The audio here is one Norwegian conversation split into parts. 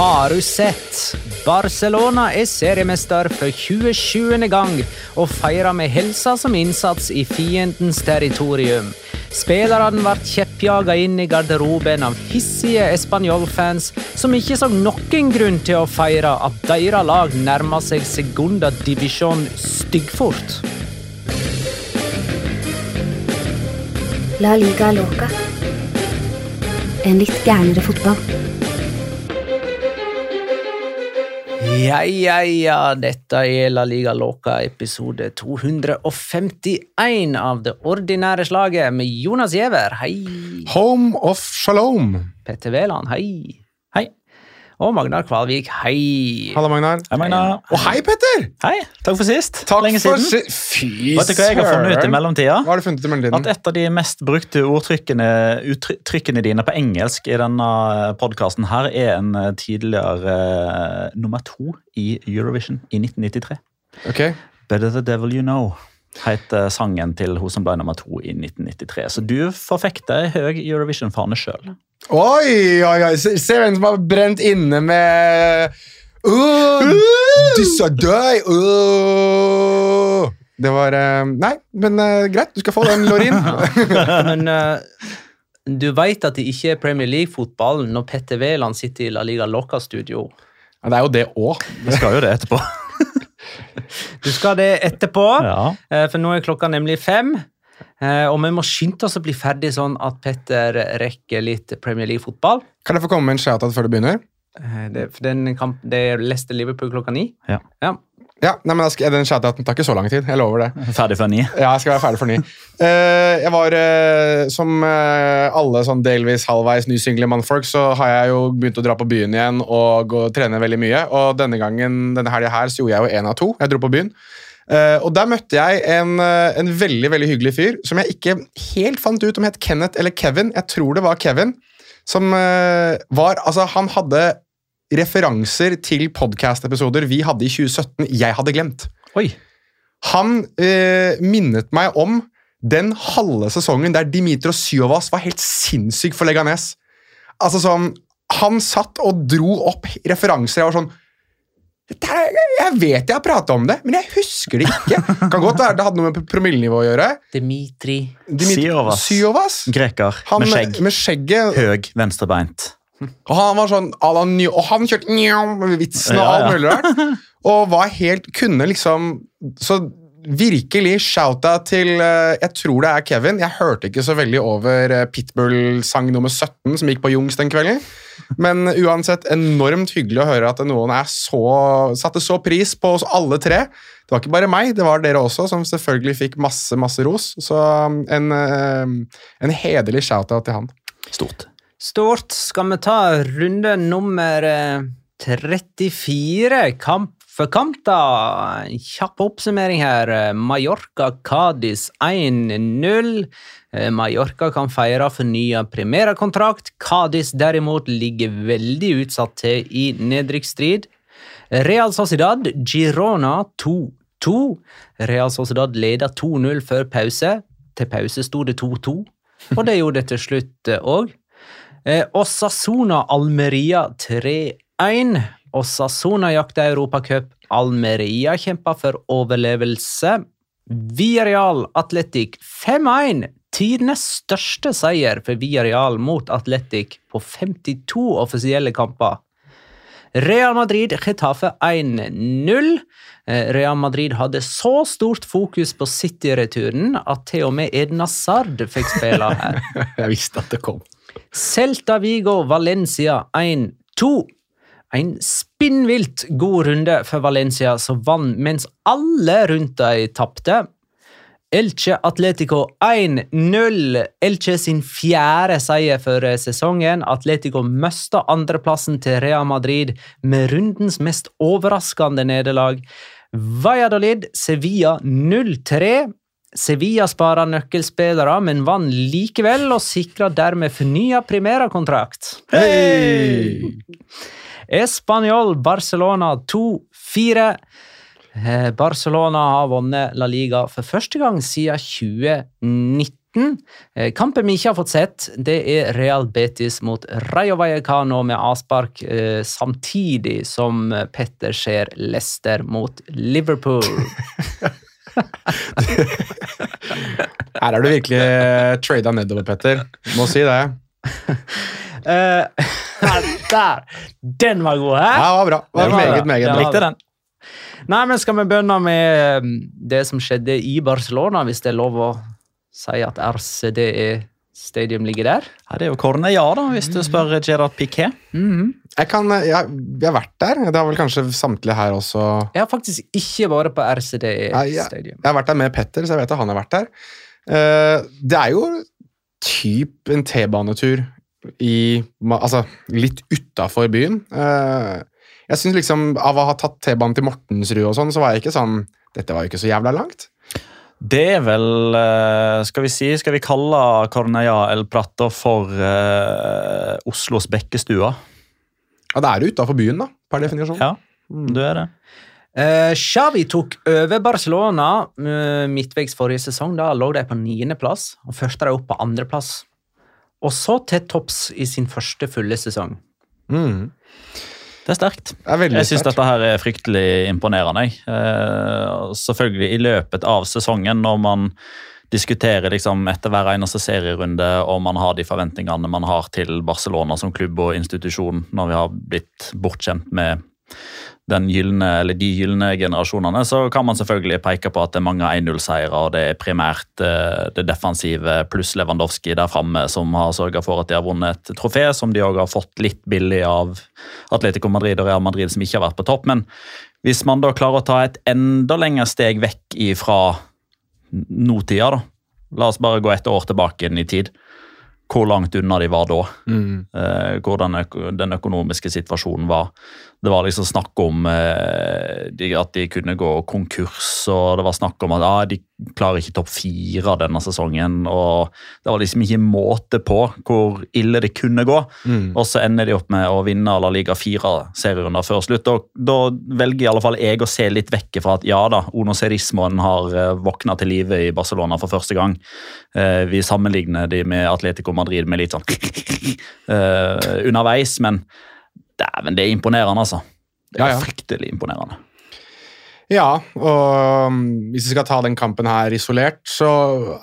Har du sett? Barcelona er seriemester for 27. gang og feirer med helsa som innsats i fiendens territorium. Spillerne ble kjeppjaga inn i garderoben av hissige Español-fans som ikke så noen grunn til å feire at deres lag nærmer seg segunda divisjon styggfort. La liga loca. En litt gærnere fotball. Ja, ja, ja, dette er La Liga Loca episode 251 av Det ordinære slaget med Jonas Giæver, hei. Home of Shalom. Petter Wæland, hei. Og Magnar Kvalvik, hei. Halla, Magnar. Hei, Magnar. Og hei, Petter! Hei, takk for sist. Takk Lenge for siden. si- Fy Vet du hva jeg har funnet ut i mellomtida? Hva har du funnet ut i mellomtiden? At et av de mest brukte ordtrykkene uttrykkene dine på engelsk i denne podkasten her er en eh, tidligere uh, nummer to i Eurovision i 1993. Ok. Better the devil you know heter sangen til hun som ble nummer to i 1993. Så du forfekter høy Eurovision-fane sjøl. Oi, oi, oi. Se, se hvem som har brent inne med uh, Disse døy uh. Det var uh, Nei, men uh, greit. Du skal få den, Lorin. Men eh, du veit at det ikke er Premier League-fotball når Petter Wæland sitter i La Liga Locca-studio. Ja, det er jo det òg. Vi skal jo det etterpå. Du skal det etterpå, Ja. for nå er klokka nemlig fem. Eh, Og vi må skynde oss å bli ferdig sånn at Petter rekker litt Premier League-fotball. Kan jeg få komme med en shout-out før du begynner? Eh, Det, for den kamp, det er Leicester-Liverpool klokka ni. Ja. Ja. Ja, nei, men skal, Den shout-outen tar ikke så lang tid. Jeg lover det. Ferdig for ni. Ja, jeg skal være ferdig for ny. uh, jeg var, uh, Som uh, alle sånn delvis halvveis nysingle mannfolk, så har jeg jo begynt å dra på byen igjen og gå og trene veldig mye. Og denne gangen, denne helga her så gjorde jeg jo én av to. Jeg dro på byen. Eh, og Der møtte jeg en, eh, en veldig veldig hyggelig fyr som jeg ikke helt fant ut om het Kenneth eller Kevin. Jeg tror det var Kevin. Som eh, var Altså, han hadde referanser til podcast-episoder vi hadde i 2017 jeg hadde glemt. Oi. Han eh, minnet meg om den halve sesongen der Dimitros Syovas var helt sinnssyk for Leganes. Altså sånn, Han satt og dro opp referanser. Jeg var sånn "Dette er- Jeg vet jeg har prata om det, men jeg husker det ikke. Kan godt være det hadde noe med promillenivå å gjøre. Dimitri Dimitri Syovas. Syovas. Greker Han med skjegg. Med skjegget Høg, venstrebeint. Og han var sånn à la Ny- Og han kjørte vitsen og Ja, ja. alt mulig rart. Og var helt Kunne liksom Så virkelig shout-out til eh, Jeg tror det er Kevin. Jeg hørte ikke så veldig over eh, Pitbull-sang nummer 17 som gikk på Jungs den kvelden. Men uansett enormt hyggelig å høre at noen er så, satte så pris på oss alle tre. Det var ikke bare meg, det var dere også, som selvfølgelig fikk masse masse ros. Så um, en, eh, en hederlig shout-out til han. Stort. Stort. Skal vi ta runde nummer eh, 34, kamp for kamp, da. Kjapp oppsummering her. Mallorca-Cádiz 1-0. Eh, Mallorca kan feire fornya Primera-kontrakt. Cádiz derimot ligger veldig utsatt til i nedrykksstrid. Real Sociedad, Girona 2-2. Real Sociedad leder 2-0 før pause. Til pause sto det 2-2, og det gjorde det til slutt òg. Eh, Osasuna Almeria 3-1. Osasuna jakter Europacup. Almeria kjemper for overlevelse. Villarreal Atletic 5-1. Tidenes største seier for Villarreal mot Atletic på 52 offisielle kamper. Real Madrid Getafe 1-0. Eh, Real Madrid hadde så stort fokus på City-returen at til og med Edna Sard fikk spille her. Jeg visste at det kom. Celta Vigo Valencia 1-2. En spinnvilt god runde for Valencia, som vant mens alle rundt dem tapte. Elche Atletico 1-0. Elche sin fjerde seier for sesongen. Atletico mista andreplassen til Real Madrid med rundens mest overraskende nederlag. Valladolid Sevilla 0-3. Sevilla sparer nøkkelspillere, men vant likevel og sikra dermed fornya primærkontrakt. Hey! Español Barcelona 2-4. Eh, Barcelona har vunnet La Liga for første gang siden 2019. Eh, Kampen vi ikke har fått sett, det er Real Betis mot Rayo Vallecano med avspark, eh, samtidig som Petter ser Leicester mot Liverpool. Her er du virkelig trada nedover, Petter. Må si det. Eh, der! Den var god, hæ? Ja, var bra. Var Den var meget, meget bra. Likte den. Nei, men skal vi begynne med um, det som skjedde i Barcelona, hvis det er lov å si at RCD Stadium ligger der? Ja, det er jo Cornea, da, hvis du spør Gerard Piquet. Jeg, kan, jeg, jeg har vært der. Det har vel kanskje samtlige her også. Jeg har faktisk ikke vært på RCD Stadium. jeg, jeg har vært der med Petter, så jeg vet at han har vært der. Uh, det er jo typ en T-banetur i Altså litt utafor byen. Eh, jeg synes liksom Av å ha tatt T-banen til Mortensrud og sånn, så var jeg ikke sånn Dette var jo ikke så jævla langt. Det er vel eh, Skal vi si, skal vi kalle Corneia El Prato for eh, Oslos bekkestua? Ja, det er jo utafor byen, da, per definisjon. Ja, du er det. Uh, Xavi tok over Barcelona uh, midtveis forrige sesong. Da lå de på niendeplass og førte de opp på andreplass. Og så til topps i sin første fulle sesong. Mm. Det er sterkt. Det er Jeg syns dette her er fryktelig imponerende. Eh, selvfølgelig i løpet av sesongen, når man diskuterer liksom etter hver eneste serierunde og man har de forventningene man har til Barcelona som klubb og institusjon, når vi har blitt bortskjemt med gylne, eller de gylne generasjonene, så kan man selvfølgelig peke på at det er mange 1-0-seire, og det er primært eh, det defensive pluss Lewandowski der framme som har sørga for at de har vunnet et trofé, som de òg har fått litt billig av Atletico Madrid og Real Madrid, som ikke har vært på topp. Men hvis man da klarer å ta et enda lengre steg vekk ifra nåtida, da. La oss bare gå et år tilbake i tid. Hvor langt unna de var da. Mm. Eh, hvordan den økonomiske situasjonen var. Det var liksom snakk om eh, at de kunne gå konkurs, og det var snakk om at ah, de klarer ikke topp fire denne sesongen. og Det var liksom ikke måte på hvor ille det kunne gå. Mm. Og så ender de opp med å vinne La Liga fire serierunder før slutt. Og da velger i alle fall jeg å se litt vekk fra at ja da, onoserismoen har uh, våkna til live i Barcelona for første gang. Eh, vi sammenligner de med Atletico Madrid med litt sånn eh, underveis, men dæven, det er imponerende, altså. Det er Ja, ja. fryktelig imponerende. Ja, og um, hvis vi skal ta den kampen her isolert, så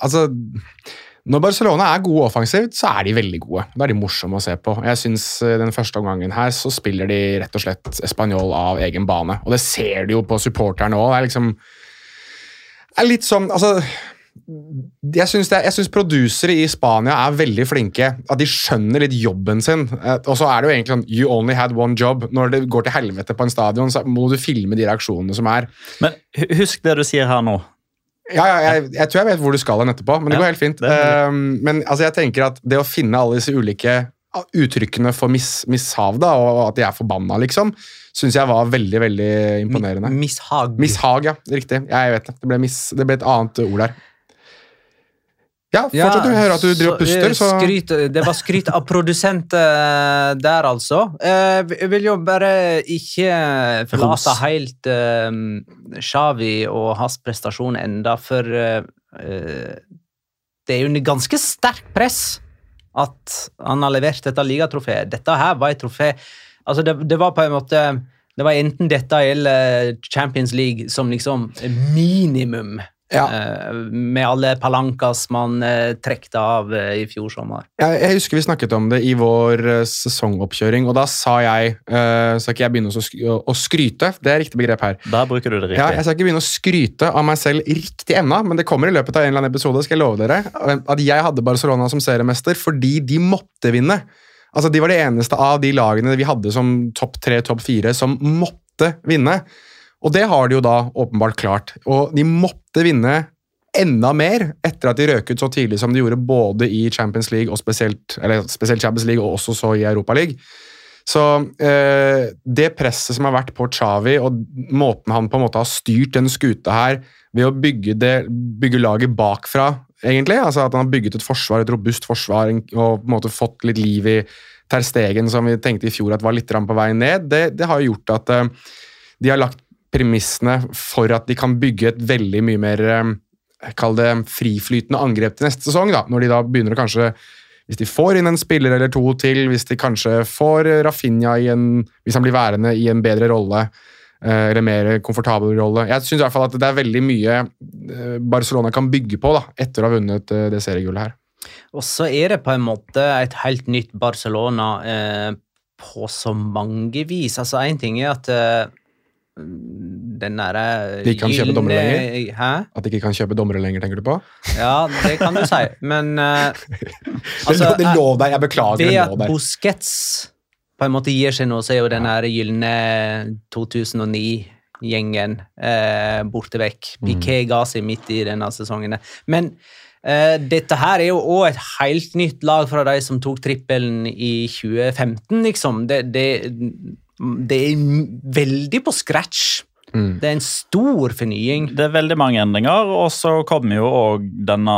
Altså, Når Barcelona er gode offensivt, så er de veldig gode. Da er de morsomme å se på. Jeg synes eh, Den første omgangen her så spiller de rett og slett spanjol av egen bane. Og det ser du jo på supporterne òg. Det er liksom det er litt sånn Altså jeg syns, produsere i Spania er veldig flinke. At de skjønner litt jobben sin. Eh, Og så er det jo egentlig sånn You only had one job. Når det går til helvete på en stadion, så må du filme de reaksjonene som er. Men husk det du sier her nå. Ja, ja, jeg, jeg tror jeg vet hvor du skal hen etterpå, men det Ja, går helt fint. Um, men altså, jeg tenker at det å finne alle disse ulike ah, uttrykkene for mis, mishav, da, og at de er forbanna, liksom, syns jeg var veldig, veldig imponerende. Mishag. Mishag, ja. Riktig. Jeg vet det. Det ble, mis, det ble et annet ord der. Ja, Ja, du hører at du driver og puster, eh, så skryt, Det var skryt av produsent eh, der, altså. Eh, Jeg vil jo bare ikke forlate helt eh, Xavi og hans prestasjon enda, for eh, eh, det er jo en ganske sterkt press at han har levert dette ligatrofeet. Dette her var et trofé Altså, det, det var på en måte det var enten dette eller Champions League som liksom minimum ja. Eh, med alle palankas man uh, trekte av eh, i fjor sommer. jeg, jeg husker vi snakket om det i vår eh, sesongoppkjøring, og da sa jeg uh, Skal ikke jeg begynne å, sk å skryte? Det er riktig begrep her. Da bruker du det Ja, riktig. jeg skal ikke begynne å skryte av meg selv riktig ennå, men det kommer i løpet av en eller annen episode, skal jeg love dere, at jeg hadde Barcelona som seriemester fordi de måtte vinne. Altså, De var det eneste av de lagene vi hadde som topp tre, topp fire, som måtte vinne. Og det har de jo da åpenbart klart. Og de måtte vinne enda mer etter at de røk ut så tidlig som de gjorde både i Champions League og spesielt, spesielt Champions League og også så i Europa League. Så eh, det presset som har vært på Xavi, og måten han på en måte har styrt den skuta her ved å bygge, det, bygge laget bakfra, egentlig, altså at han har bygget et forsvar, et robust forsvar, og på en måte fått litt liv i Terstegen, som vi tenkte i fjor at var litt på vei ned, det, det har gjort at eh, de har lagt premissene for at de kan bygge et veldig mye mer eh, Kall det friflytende angrep til neste sesong, da, når de da begynner å kanskje hvis de får inn en spiller eller to til, hvis de kanskje får Rafinha i en Hvis han blir værende i en bedre rolle, eh, eller mer komfortabel rolle. Jeg syns i hvert fall at det er veldig mye eh, Barcelona kan bygge på da, etter å ha vunnet eh, det seriegullet her. Og så er det på en måte et helt nytt Barcelona eh, på så mange vis. Altså, én ting er at eh, den derre De kan kjøpe dommere lenger? Hæ? At de ikke kan kjøpe dommere lenger, tenker du på? Ja, det kan du si, men uh, Altså, det, eh, lov deg, jeg beklager. Det at. Busquets på en måte gir seg nå, så er jo den her gylne 2009-gjengen uh, borte vekk. Mm. Piquet ga seg midt i denne sesongen. Men Uh, dette her er jo òg et helt nytt lag fra de som tok trippelen i 2015, liksom. Det, det, det er veldig på scratch. Mm. Det er en stor fornying. Det er veldig mange endringer, og så kommer jo òg denne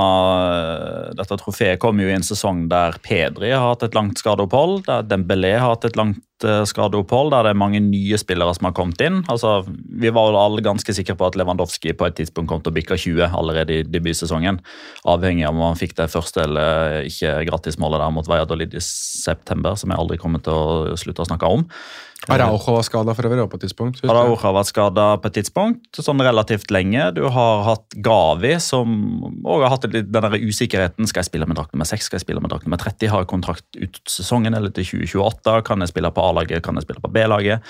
Dette trofeet kommer jo i en sesong der Pedri har hatt et langt skadeopphold, der Dembélé har hatt et langt eh, skadeopphold, der det er mange nye spillere som har kommet inn. Altså, Vi var jo alle ganske sikre på at Lewandowski på et tidspunkt kom til å bikke 20 allerede i debutsesongen. Avhengig av om han fikk det første eller ikke gratismålet der mot Valladolid i september, som jeg aldri kommer til å slutte å snakke om. Araujo var skada for øvrig på et tidspunkt. Araujo har vært skada på et tidspunkt, sånn relativt lenge. Du har hatt Gavi, som også har hatt den der usikkerheten. Skal jeg spille med drakt nummer 6? Skal jeg spille med drakt nummer 30? Har jeg kontrakt ut sesongen eller til 2028? Kan jeg spille på A-laget? Kan jeg spille på B-laget?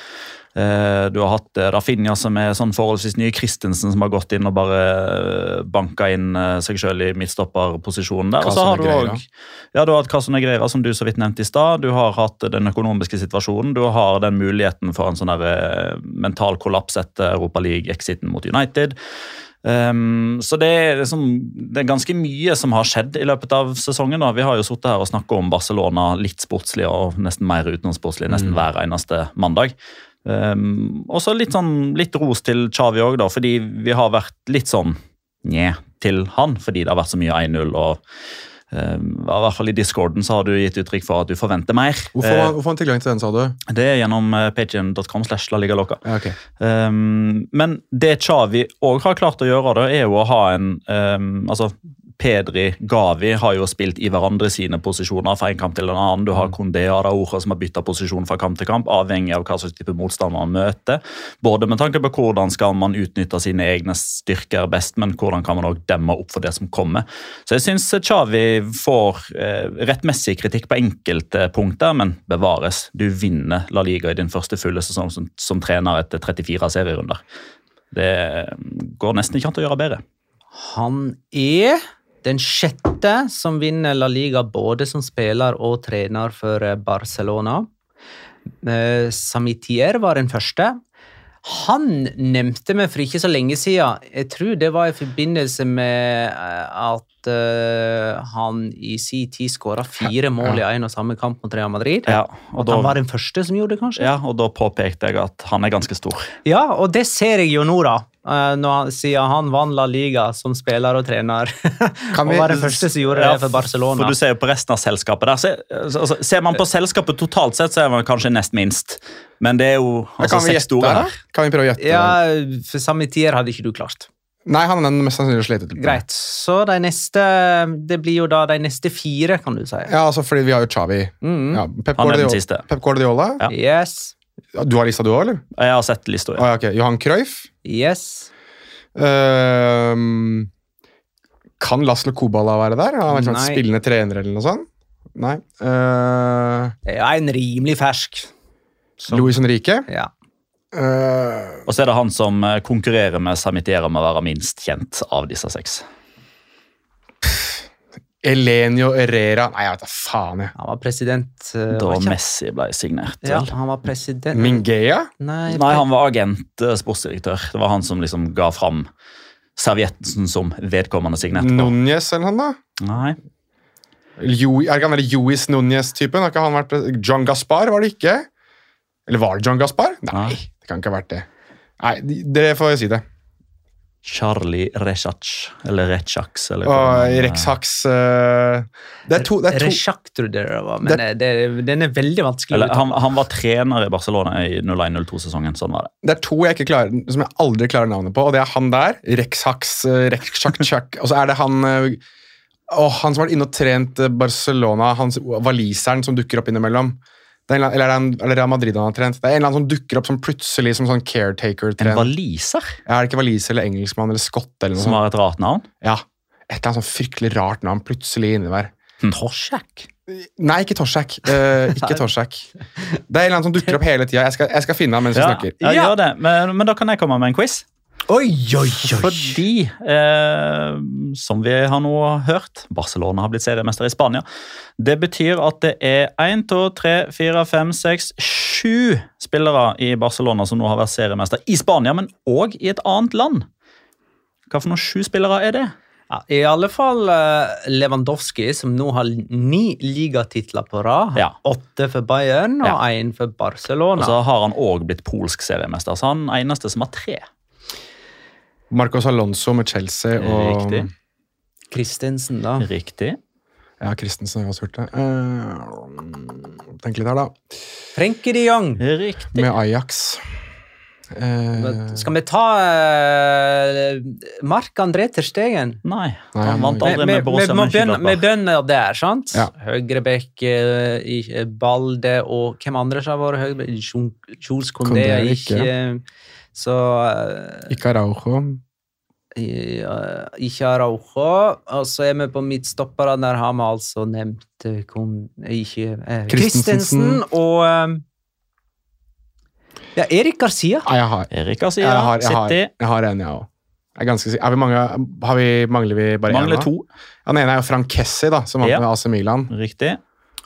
Eh, Du har hatt eh, Rafinha, som er sånn forholdsvis ny. Christensen, som har gått inn og bare eh, banka inn seg sjøl i midtstopperposisjonen der. Og så har du òg ja, du har hatt Caso Negreira, som du så vidt nevnte i stad. Du har hatt den økonomiske situasjonen. Du har den muligheten for en sånn mental kollaps etter Europa League-exiten mot United. Um, så det er, liksom, det er ganske mye som har skjedd i løpet av sesongen. Da. Vi har jo sittet her og snakket om Barcelona litt sportslig og nesten mer utenomsportslig nesten hver eneste mandag. Um, og så litt, sånn, litt ros til Chavi òg, fordi vi har vært litt sånn nje til han, fordi det har vært så mye 1-0. og um, i hvert fall I discorden så har du gitt uttrykk for at du forventer mer. Hvorfor hvorfor han tilgang til den, sa du? Eh, det er gjennom uh, patreon.com slash la. Ja, ok. Um, men det Chavi òg har klart å gjøre, da, er jo å ha en um, altså, Pedri, Gavi har jo spilt i hverandre sine posisjoner fra en kamp til en annen. Du har Kondé og Araujo som har bytta posisjon fra kamp til kamp, avhengig av hva slags type motstand man møter. Både med tanke på hvordan skal man utnytte sine egne styrker best, men hvordan kan man også demme opp for det som kommer. Så jeg syns Chavi får eh, rettmessig kritikk på enkelte punkter, men bevares. Du vinner La Liga i din første fulle sesong som, som trener etter 34 serierunder. Det går nesten ikke an å gjøre bedre. Han er den sjette som vinner La Liga både som spiller og trener for Barcelona. Eh, Samitier var den første. Han nevnte meg for ikke så lenge siden. Jeg tror det var i forbindelse med eh, at eh, han i sin tid skåra fire mål i en og samme kamp mot Real Madrid. Ja, og At han var den første som gjorde det, kanskje? ja, og da påpekte jeg at han er ganske stor. Ja, og det ser jeg jo nå, da. Eh, han, siden han vant La Liga som spiller og trener. Kan og var den første som gjorde Ja, det for Barcelona. For du ser jo på resten av selskapet der. Se, altså, ser man på selskapet totalt sett, så er man kanskje nest minst. Men det er jo altså, kan vi seks gjette store her. Kan vi prøve å gjette? Ja, for samme tider hadde ikke du klart. Nei, han er den mest sannsynlig slitet. Greit. Så de neste Det blir jo da de neste fire, kan du si. Ja, altså fordi vi har jo Chavi. Mm. Ja, Pep, Han er den Guardiola. siste. Pep Guardiola. Ja. Yes. Du har lista du òg, eller? Jeg har sett lista. ja. Ah, ok. Johan Cruyff. Yes. Uh, kan Laslo Kobala være der? Han er sånn spillende trener eller noe sånt? Nei. Uh, jeg er en rimelig fersk. Som- Louis Henrique. Ja. Uh, Og så er det han som eh, konkurrerer med Samitiera med å være minst kjent av disse seks. Elenio Herrera Nei, jeg vet da faen, jeg. Han var president. eh, Da var ikke- Messi ble signert. ja, vel? han var president Mingea? Nei, Nei, han var agent, eh, sportsdirektør. Det var han som liksom ga fram servietten som vedkommende signerte på. Núñez eller han, da? Nei. Jo, er ikke han der Luis Núñez-typen? Har ikke han vært pres- John Gaspar, var det ikke? Eller var det John Gaspar? Nei, Nei. det kan ikke ha vært det. Nei, de- Dere får si det. Charlie Rechac, eller Rechax, eller Og man, eh, Rex Hacks eh, Det er to, det er to Resjak trodde jeg det var, men det, det, den er veldig vanskelig. Eller, han, han var trener i Barcelona i 01-02-sesongen. Sånn var det. Det er to jeg ikke klarer, som jeg aldri klarer navnet på, og det er han der. Rex Hacks, eh, Rex Chak Chak. Og så er det han eh, Han som har vært inne og trent eh, Barcelona, han, waliseren som dukker opp innimellom. Det er en, eller er det en eller Real Madrid han har trent. Det er en eller annen som dukker opp som plutselig som sånn En valiser? Ja, Er det ikke waliser eller engelskmann eller skott eller noe som sånt? har et rart navn. Ja. Et eller annet sånn fryktelig rart navn plutselig inni der. Torsjak? Nei, ikke Torsak. Uh, ikke Torsak. Det er en eller annen som dukker opp hele tida. Jeg, jeg skal finne ham mens vi Ja, snakker. ja, Ja. gjør det. Men, men da kan jeg komme med en quiz. Oi, oi, oi! Fordi, eh, som vi har nå hørt, Barcelona har blitt seriemester i Spania. Det betyr at det er 1, 2, 3, 4, 5, 6, 7 spillere i Barcelona som nå har vært seriemester i Spania, men òg i et annet land. Hva for noen sju spillere er det? Ja, I alle fall eh, Lewandowski, som nå har ni ligatitler på rad. Ja. Åtte for Bayern og Ja. for Barcelona. Og så har han òg blitt polsk seriemester, så han er eneste som har tre. Marcos Alonso med Chelsea og Riktig. Christensen, da. Riktig. Ja, Christensen har jeg også hørt det. Uh, tenk litt her, da. Frenkie de Jong. Riktig. Med Ajax. Uh, Skal vi ta uh, Mark-André til Stegen? Nei, Nei, han vant aldri med Borussia Mönchengladbach. Vi begynner der, sant? Ja. Høyrebekk, eh, Balde og hvem andre som har vært høyrebekk? Kjols Jules Condé Condé er ikke ikke. Så eh, ikke Araujo. Ja, ikke Araujo. Og så er vi på midtstoppere. Der har vi altså nevnt Kristensen kon, ikke, eh, Christensen. Og eh, Ja, Erik Garcia. Ja, jeg har, Erik Garcia, jeg har, jeg har, jeg har en, jeg òg. Jeg er ganske sikker. Har vi mange, har vi, mangler vi bare én? Mangler to. Ja, Den ene er jo Frank Kessi, da, som vant Ja. med AC Milan. Riktig.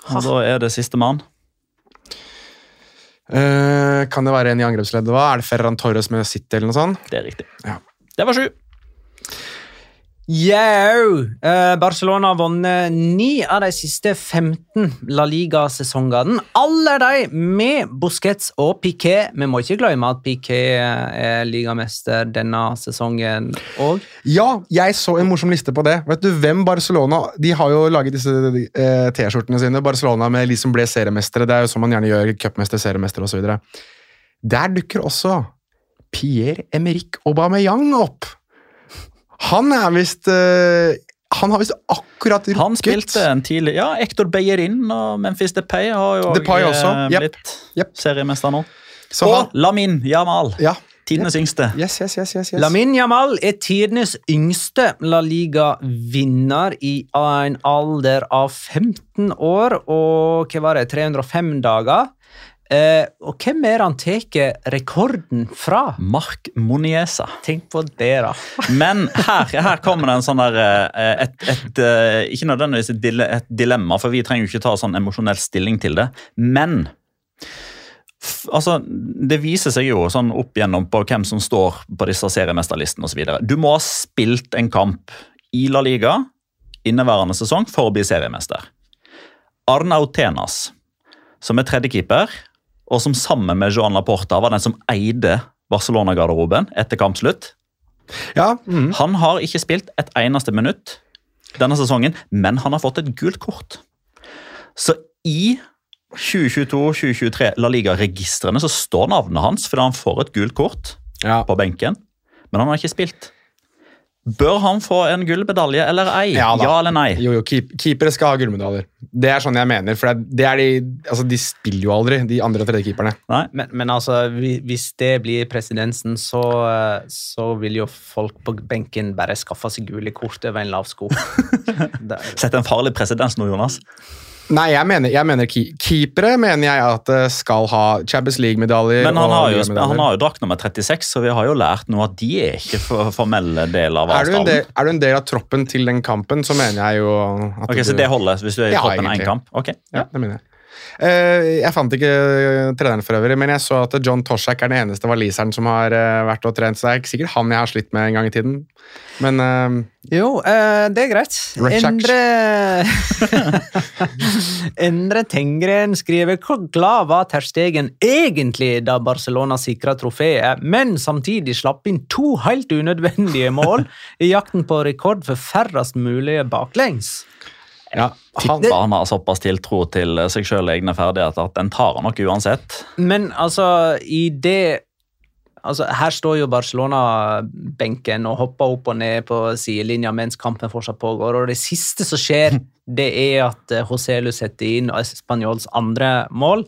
Og da er det sistemann. Eh, kan det være en i angrepsleddet? hva? Er det Ferran Torres med City eller noe sånt? Det er riktig. Ja. Det var sju. Yo! Eh, Barcelona har vunnet ni av de siste 15 La Liga-sesongene. Alle de med Busquets og Piquet. Vi må ikke glemme at Piquet er ligamester denne sesongen òg. Ja, jeg så en morsom liste på det. Vet du hvem Barcelona De har jo laget disse eh, T-skjortene sine. Barcelona med de som ble seriemestere. Det er jo sånn man gjerne gjør. Cupmester, seriemester osv. Der dukker også Pierre Emerick Aubameyang opp. Han er visst uh, Han har visst akkurat rukket Han spilte en tidlig Ja, Ektor Beyerin og Memphis Depay har jo Depay eh, også, jep. blitt yep. seriemester nå. Så og han, Lamin Jamal, ja. tidenes yngste. Yes, yes, yes, yes, yes. Lamin Jamal er tidenes yngste La Liga-vinner i en alder av 15 år og hva var det, 305 dager. Eh, og hvem er det han tar rekorden fra? Mark Moniesa. Tenk på det, da. Men her, her kommer det en sånn der eh, et, et, eh, Ikke nødvendigvis et, et dilemma, for vi trenger jo ikke ta sånn emosjonell stilling til det. Men altså, det viser seg jo sånn opp igjennom på hvem som står på disse seriemesterlistene osv. Du må ha spilt en kamp i La Liga inneværende sesong for å bli seriemester. Arnaut Tenas, som er tredjekeeper, og som sammen med Joan Laporta var den som eide Barcelona-garderoben etter kampslutt. Ja, Mm. Han har ikke spilt et eneste minutt denne sesongen, men han har fått et gult kort. Så i 2022-2023 La Liga-registrene så står navnet hans fordi han får et gult kort ja. på benken, men han har ikke spilt. Bør han få en gullmedalje eller ei? Ja Ja, eller nei? Jo, jo, keep, keepere skal ha gullmedaljer. Det er sånn jeg mener. For det, det er de, altså, de spiller jo aldri, de andre- og tredjekeeperne. nei? Men, men altså, hvis det blir presidensen, så, så vil jo folk på benken bare skaffe seg gule kort over en lav sko. Sett en farlig presedens nå, Jonas. Nei, jeg mener, jeg mener keepere mener jeg at eh, skal ha Champions League-medaljer. Men han har, jo, han har jo drakt nummer 36, så vi har jo lært nå at de er ikke formelle del av er, du en del, er du en del av troppen til den kampen, så mener jeg jo at Ok, du, Så det holder hvis du er i Ja, troppen én kamp? Ok, Ja, det mener jeg. Eh, jeg fant ikke treneren for øvrig, men jeg så at John Toshak er den eneste waliseren som har eh, vært og trent. Så det er ikke sikkert han jeg har slitt med en gang i tiden. Men uh, Jo, uh, det er greit. Endre Endre Tengren skriver hvor glad var Ter Stegen egentlig da Barcelona sikra trofeet, men samtidig slapp inn to helt unødvendige mål i jakten på rekord for færrest mulige baklengs. Ja, han, Tipper han har såpass tiltro til seg sjøl og egne ferdigheter at den tar han nok uansett. Men altså, i det Altså, Her står jo Barcelona-benken og hopper opp og ned på sidelinja mens kampen fortsatt pågår. og Det siste som skjer, det er at eh, Joselu setter inn Spanjols andre mål.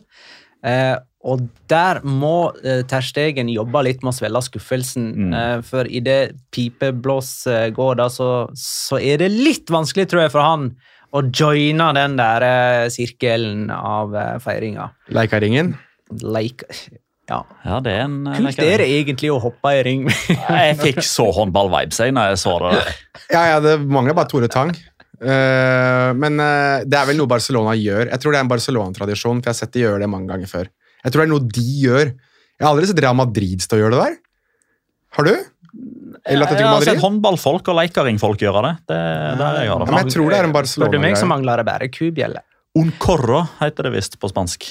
Eh, og der må eh, Ter Stegen jobbe litt med å svelge skuffelsen. Mm. Eh, for idet pipeblås eh, går, da, så, så er det litt vanskelig, tror jeg, for han å joine den der eh, sirkelen av eh, feiringa. Leikaringen. Like, ja. Ja, det er en eh, Kult er det egentlig å hoppe i ring. Jeg fikk så håndball-vibes jeg når jeg så det. Ja, ja, det mangler bare Tore Tang. Uh, men uh, det er vel noe Barcelona gjør. Jeg tror det er en Barcelona-tradisjon, for jeg har sett de gjøre det mange ganger før. Jeg tror det er noe de gjør. Jeg har aldri sett Real Madrid stå og gjøre det der. Har du? Eller Atletico Jeg har sett håndballfolk og leikaringfolk gjøre det. Det er der jeg har Ja, men jeg tror det er en barcelona Spør du meg, så mangler det bare kubjelle. Un corro heter det visst på spansk.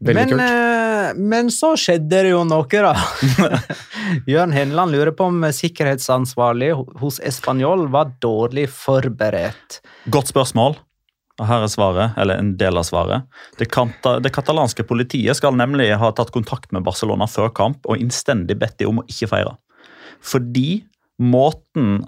Veldig Men, kult. eh, men så skjedde det jo noe, da. Jørn Henland lurer på om sikkerhetsansvarlig hos Español var dårlig forberedt. Godt spørsmål. Og her er svaret, eller en del av svaret. Det, kanta, det katalanske politiet skal nemlig ha tatt kontakt med Barcelona før kamp og innstendig bedt de om å ikke feire. Fordi måten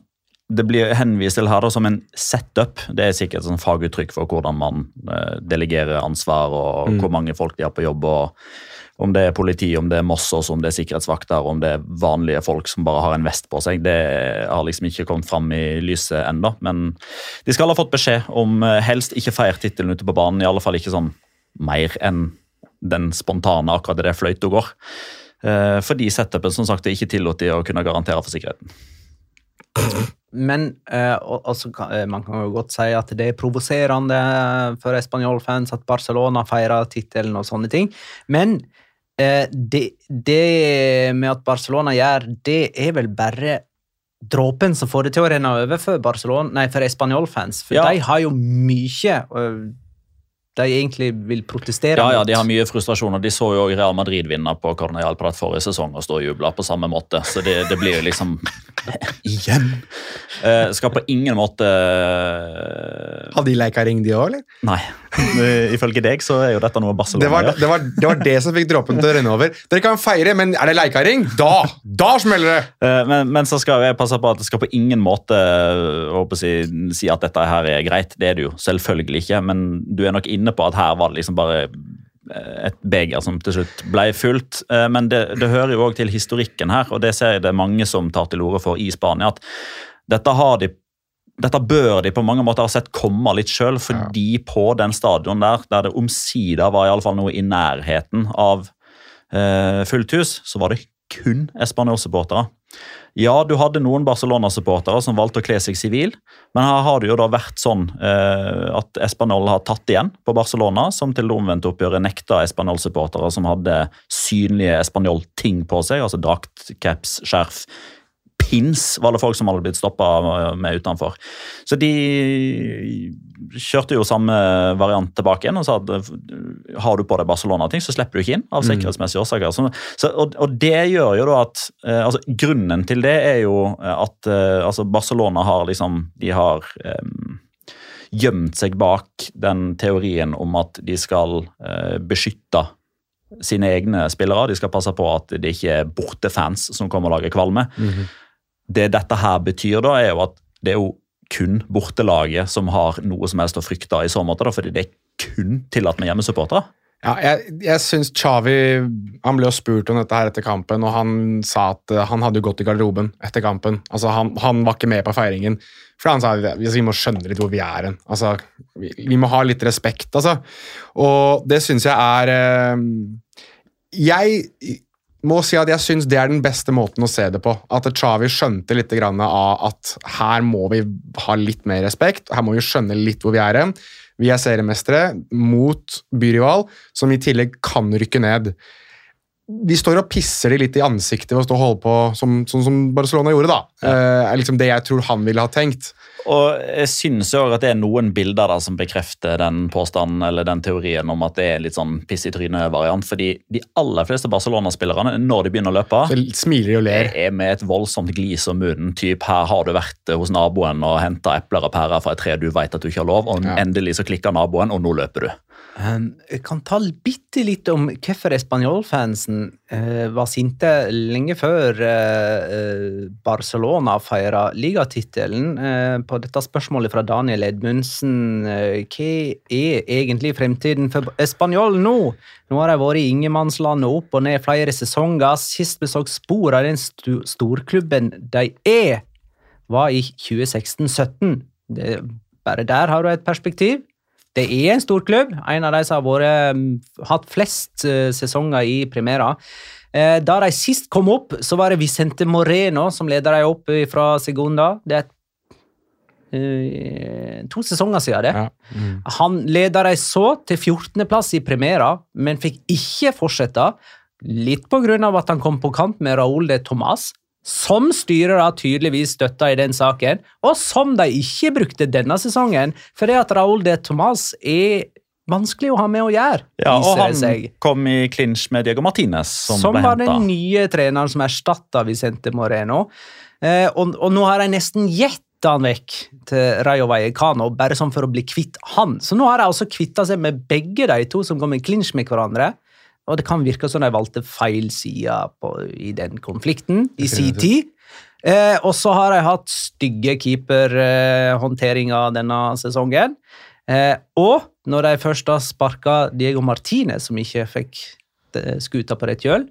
det blir henvist til her da, som en setup, det er sikkert et sånn faguttrykk for hvordan man eh, delegerer ansvar og Mm. hvor mange folk de har på jobb. og Om det er politi, om det er Mossos, om det er sikkerhetsvakter, om det er vanlige folk som bare har en vest på seg. Det har liksom ikke kommet fram i lyset ennå. Men de skal ha fått beskjed om eh, helst ikke feir tittelen ute på banen. I alle fall ikke sånn mer enn den spontane akkurat det fløyta går. Eh, Fordi setupen som sagt er ikke tillot de å kunne garantere for sikkerheten. Men eh, altså, eh, man kan jo godt si at det er provoserende for Español-fans at Barcelona feirer tittelen og sånne ting. Men eh, det, det med at Barcelona gjør, det er vel bare dråpen som får det til å renne over for, Barcelona, nei, for Español-fans. For Ja. de har jo mye de egentlig vil protestere Ja, ja. De har mye frustrasjon, og de så jo Real Madrid vinne på Cornell Prat forrige sesong og stå og juble på samme måte. Så det, det blir jo liksom Igjen! Uh, skal på ingen måte Har Hadde de leka ring, de òg, eller? Nei. Eh, Ifølge deg så er jo dette noe Barcelona Det var, gjør. det, var, det var det som fikk dråpen til å renne over. Dere kan feire, men er det leikaring? Da! Da smeller det! Uh, Men, men så skal jeg passe på at det skal på ingen måte eh, håper jeg, si at dette her er greit. Det er det jo selvfølgelig ikke, men du er nok inne på at her var det liksom bare eh, et beger som til slutt ble fullt. Eh, Men det, det hører jo òg til historikken her, og det ser jeg det er mange som tar til orde for i Spania. at dette har de dette bør de på mange måter ha sett komme litt sjøl, fordi på den stadion der, der det omsider var i alle fall noe i nærheten av eh, fullt hus, så var det kun Español-supportere. Ja, du hadde noen Barcelona-supportere som valgte å kle seg sivil, men her har det jo da vært sånn eh, at Espanol har tatt igjen på Barcelona, som til det omvendte oppgjøret nekta Espanol-supportere som hadde synlige Espanol-ting på seg, altså drakt, caps, skjerf, pins var det folk som hadde blitt stoppa med utenfor. Så de kjørte jo samme variant tilbake igjen og sa at har du på deg Barcelona-ting, så slipper du ikke inn av sikkerhetsmessige årsaker. Så, og, og det gjør jo da at eh, altså, Grunnen til det er jo at eh, altså Barcelona har liksom De har eh, gjemt seg bak den teorien om at de skal eh, beskytte sine egne spillere. De skal passe på at det ikke er bortefans som kommer og lager kvalme. Det dette her betyr, da, er jo at det er jo kun bortelaget som har noe som helst å frykte i så måte, da, fordi det er kun tillatt med hjemmesupportere. Ja, jeg, jeg synes Xavi Han ble jo spurt om dette her etter kampen, og han sa at eh, han hadde gått i garderoben etter kampen. Altså, han, han var ikke med på feiringen. For han sa at vi vi må skjønne litt hvor vi er hen. Altså, vi, vi må ha litt respekt, altså. Og det syns jeg er eh, Jeg må si at jeg syns det er den beste måten å se det på. At Xavi skjønte litt grann av at her må vi ha litt mer respekt. Her må vi skjønne litt hvor vi er hen. Vi er seriemestere mot byrival, som i tillegg kan rykke ned. De står og pisser de litt i ansiktet ved å stå og holde på som, sånn som Barcelona gjorde. da. Eh, er liksom det jeg tror han ville ha tenkt. Og jeg synes jo at det er noen bilder der som bekrefter den påstanden eller den teorien om at det er litt sånn piss i trynet-variant. fordi de aller fleste Barcelona-spillerne, når de begynner å løpe, Så smiler og ler. er med et voldsomt glis om munnen. Typ, her har du vært hos naboen og henta epler og pærer fra et tre du vet at du ikke har lov, og Ja. endelig så klikker naboen, og nå løper du. Um, jeg kan ta bitte litt om hvorfor Español-fansen eh, var sinte lenge før eh, Barcelona feira ligatittelen. Uh, på dette spørsmålet fra Daniel Edmundsen. Hva er egentlig fremtiden for Español nå? Nå har de vært i ingenmannslandet opp og ned flere sesonger. Sist vi så spor av den st storklubben de er, var i 2016-17. Bare der har du et perspektiv. Det er en stor klubb, en av de som har vært, mm, hatt flest eh, sesonger i Primera. Eh, da de sist kom opp, så var det Vicente Moreno som leda dem opp fra Segunda. Det er eh, to sesonger siden det. Ja. Han leda dem så til 14.-plass i Primera, men fikk ikke fortsette. Litt på grunn av at han kom på kant med Raúl de Tomàs, som styret da tydeligvis støtta i den saken, og som de ikke brukte denne sesongen, fordi at Raúl de Tomàs er vanskelig å ha med å gjøre, Ja, og han seg. kom i clinch med Diego Martinez, som, Som, ble var den nye treneren som erstatta Vicente Moreno. Eh, og, og nå har de nesten gjett han vekk til Rayo Vallecano, bare sånn for å bli kvitt han. Så nå har de altså kvitta seg med begge de to som kom i clinch med hverandre. Og det kan virke som de valgte feil side på, i den konflikten i sin tid. Eh, og så har de hatt stygge keeperhåndteringer denne sesongen. Eh, og når de først da sparka Diego Martinez, som ikke fikk eh, skuta på rett kjøl,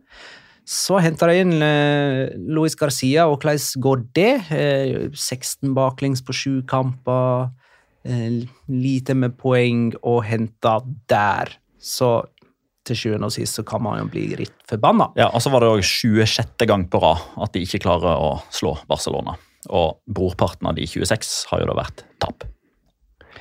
så henter de inn eh, Luis Garcia, og hvordan går det? Eh, 16 baklengs på sju kamper, eh, lite med poeng å hente der. Så til sjuende og sist så kan man jo bli litt forbanna. Ja, og så var det òg 26. gang på rad at de ikke klarer å slå Barcelona. Og brorparten av de 26 har jo da vært tap.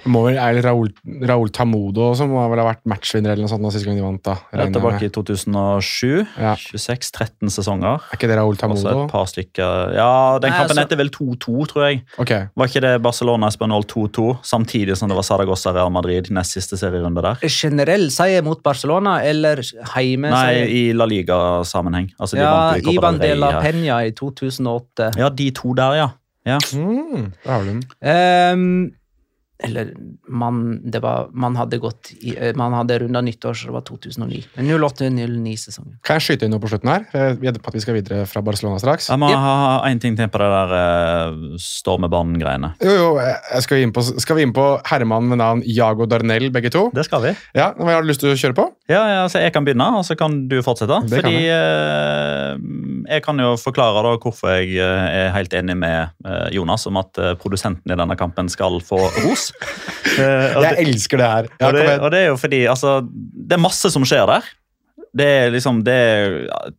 Må vel, er det Raúl, Raúl Tamudo som må vel ha vært matchvinner eller noe sånt da, siste gang de vant? da. Er regner tilbake med. i 2007. Ja. 26-13 sesonger. Er ikke det Raúl Også Tamudo? et par stykker Ja, den Nei, kampen altså- heter vel 2-2, tror jeg. Ok. Var ikke det Barcelona Espanol 2-2, samtidig som det var Saragossa Real Madrid nest siste serierunde der? Generell seier mot Barcelona, eller heime Nei, i La Liga-sammenheng. Altså, de Ja, Ivan de la. Peña i 2008. Ja, de to der, ja. ja. Mm, det har du den. Eller man, det var, man hadde gått i, eh, Man hadde runda nyttår, så det var 2009. Men 08-09-sesongen. Kan jeg skyte inn noe på slutten her? Eh, Vi gjetter på at vi skal videre fra Barcelona straks. Jeg må Yep. ha én ting til på det der uh, Stormebanen-greiene. Jo, jo, jeg skal vi inn på, skal vi inn på herremannen med navn Jago Darnell, begge to? Det skal vi. Ja, Hva har du lyst til å kjøre på? Ja, ja, altså Jeg kan begynne, og så kan du fortsette. Det Fordi kan jeg kan jo forklare da hvorfor jeg eh, er helt enig med eh, Jonas om at eh, produsenten i denne kampen skal få ros. Eh, Jeg elsker det her. Ja, og, det, og det er jo fordi altså, det er masse som skjer der. Det er liksom det er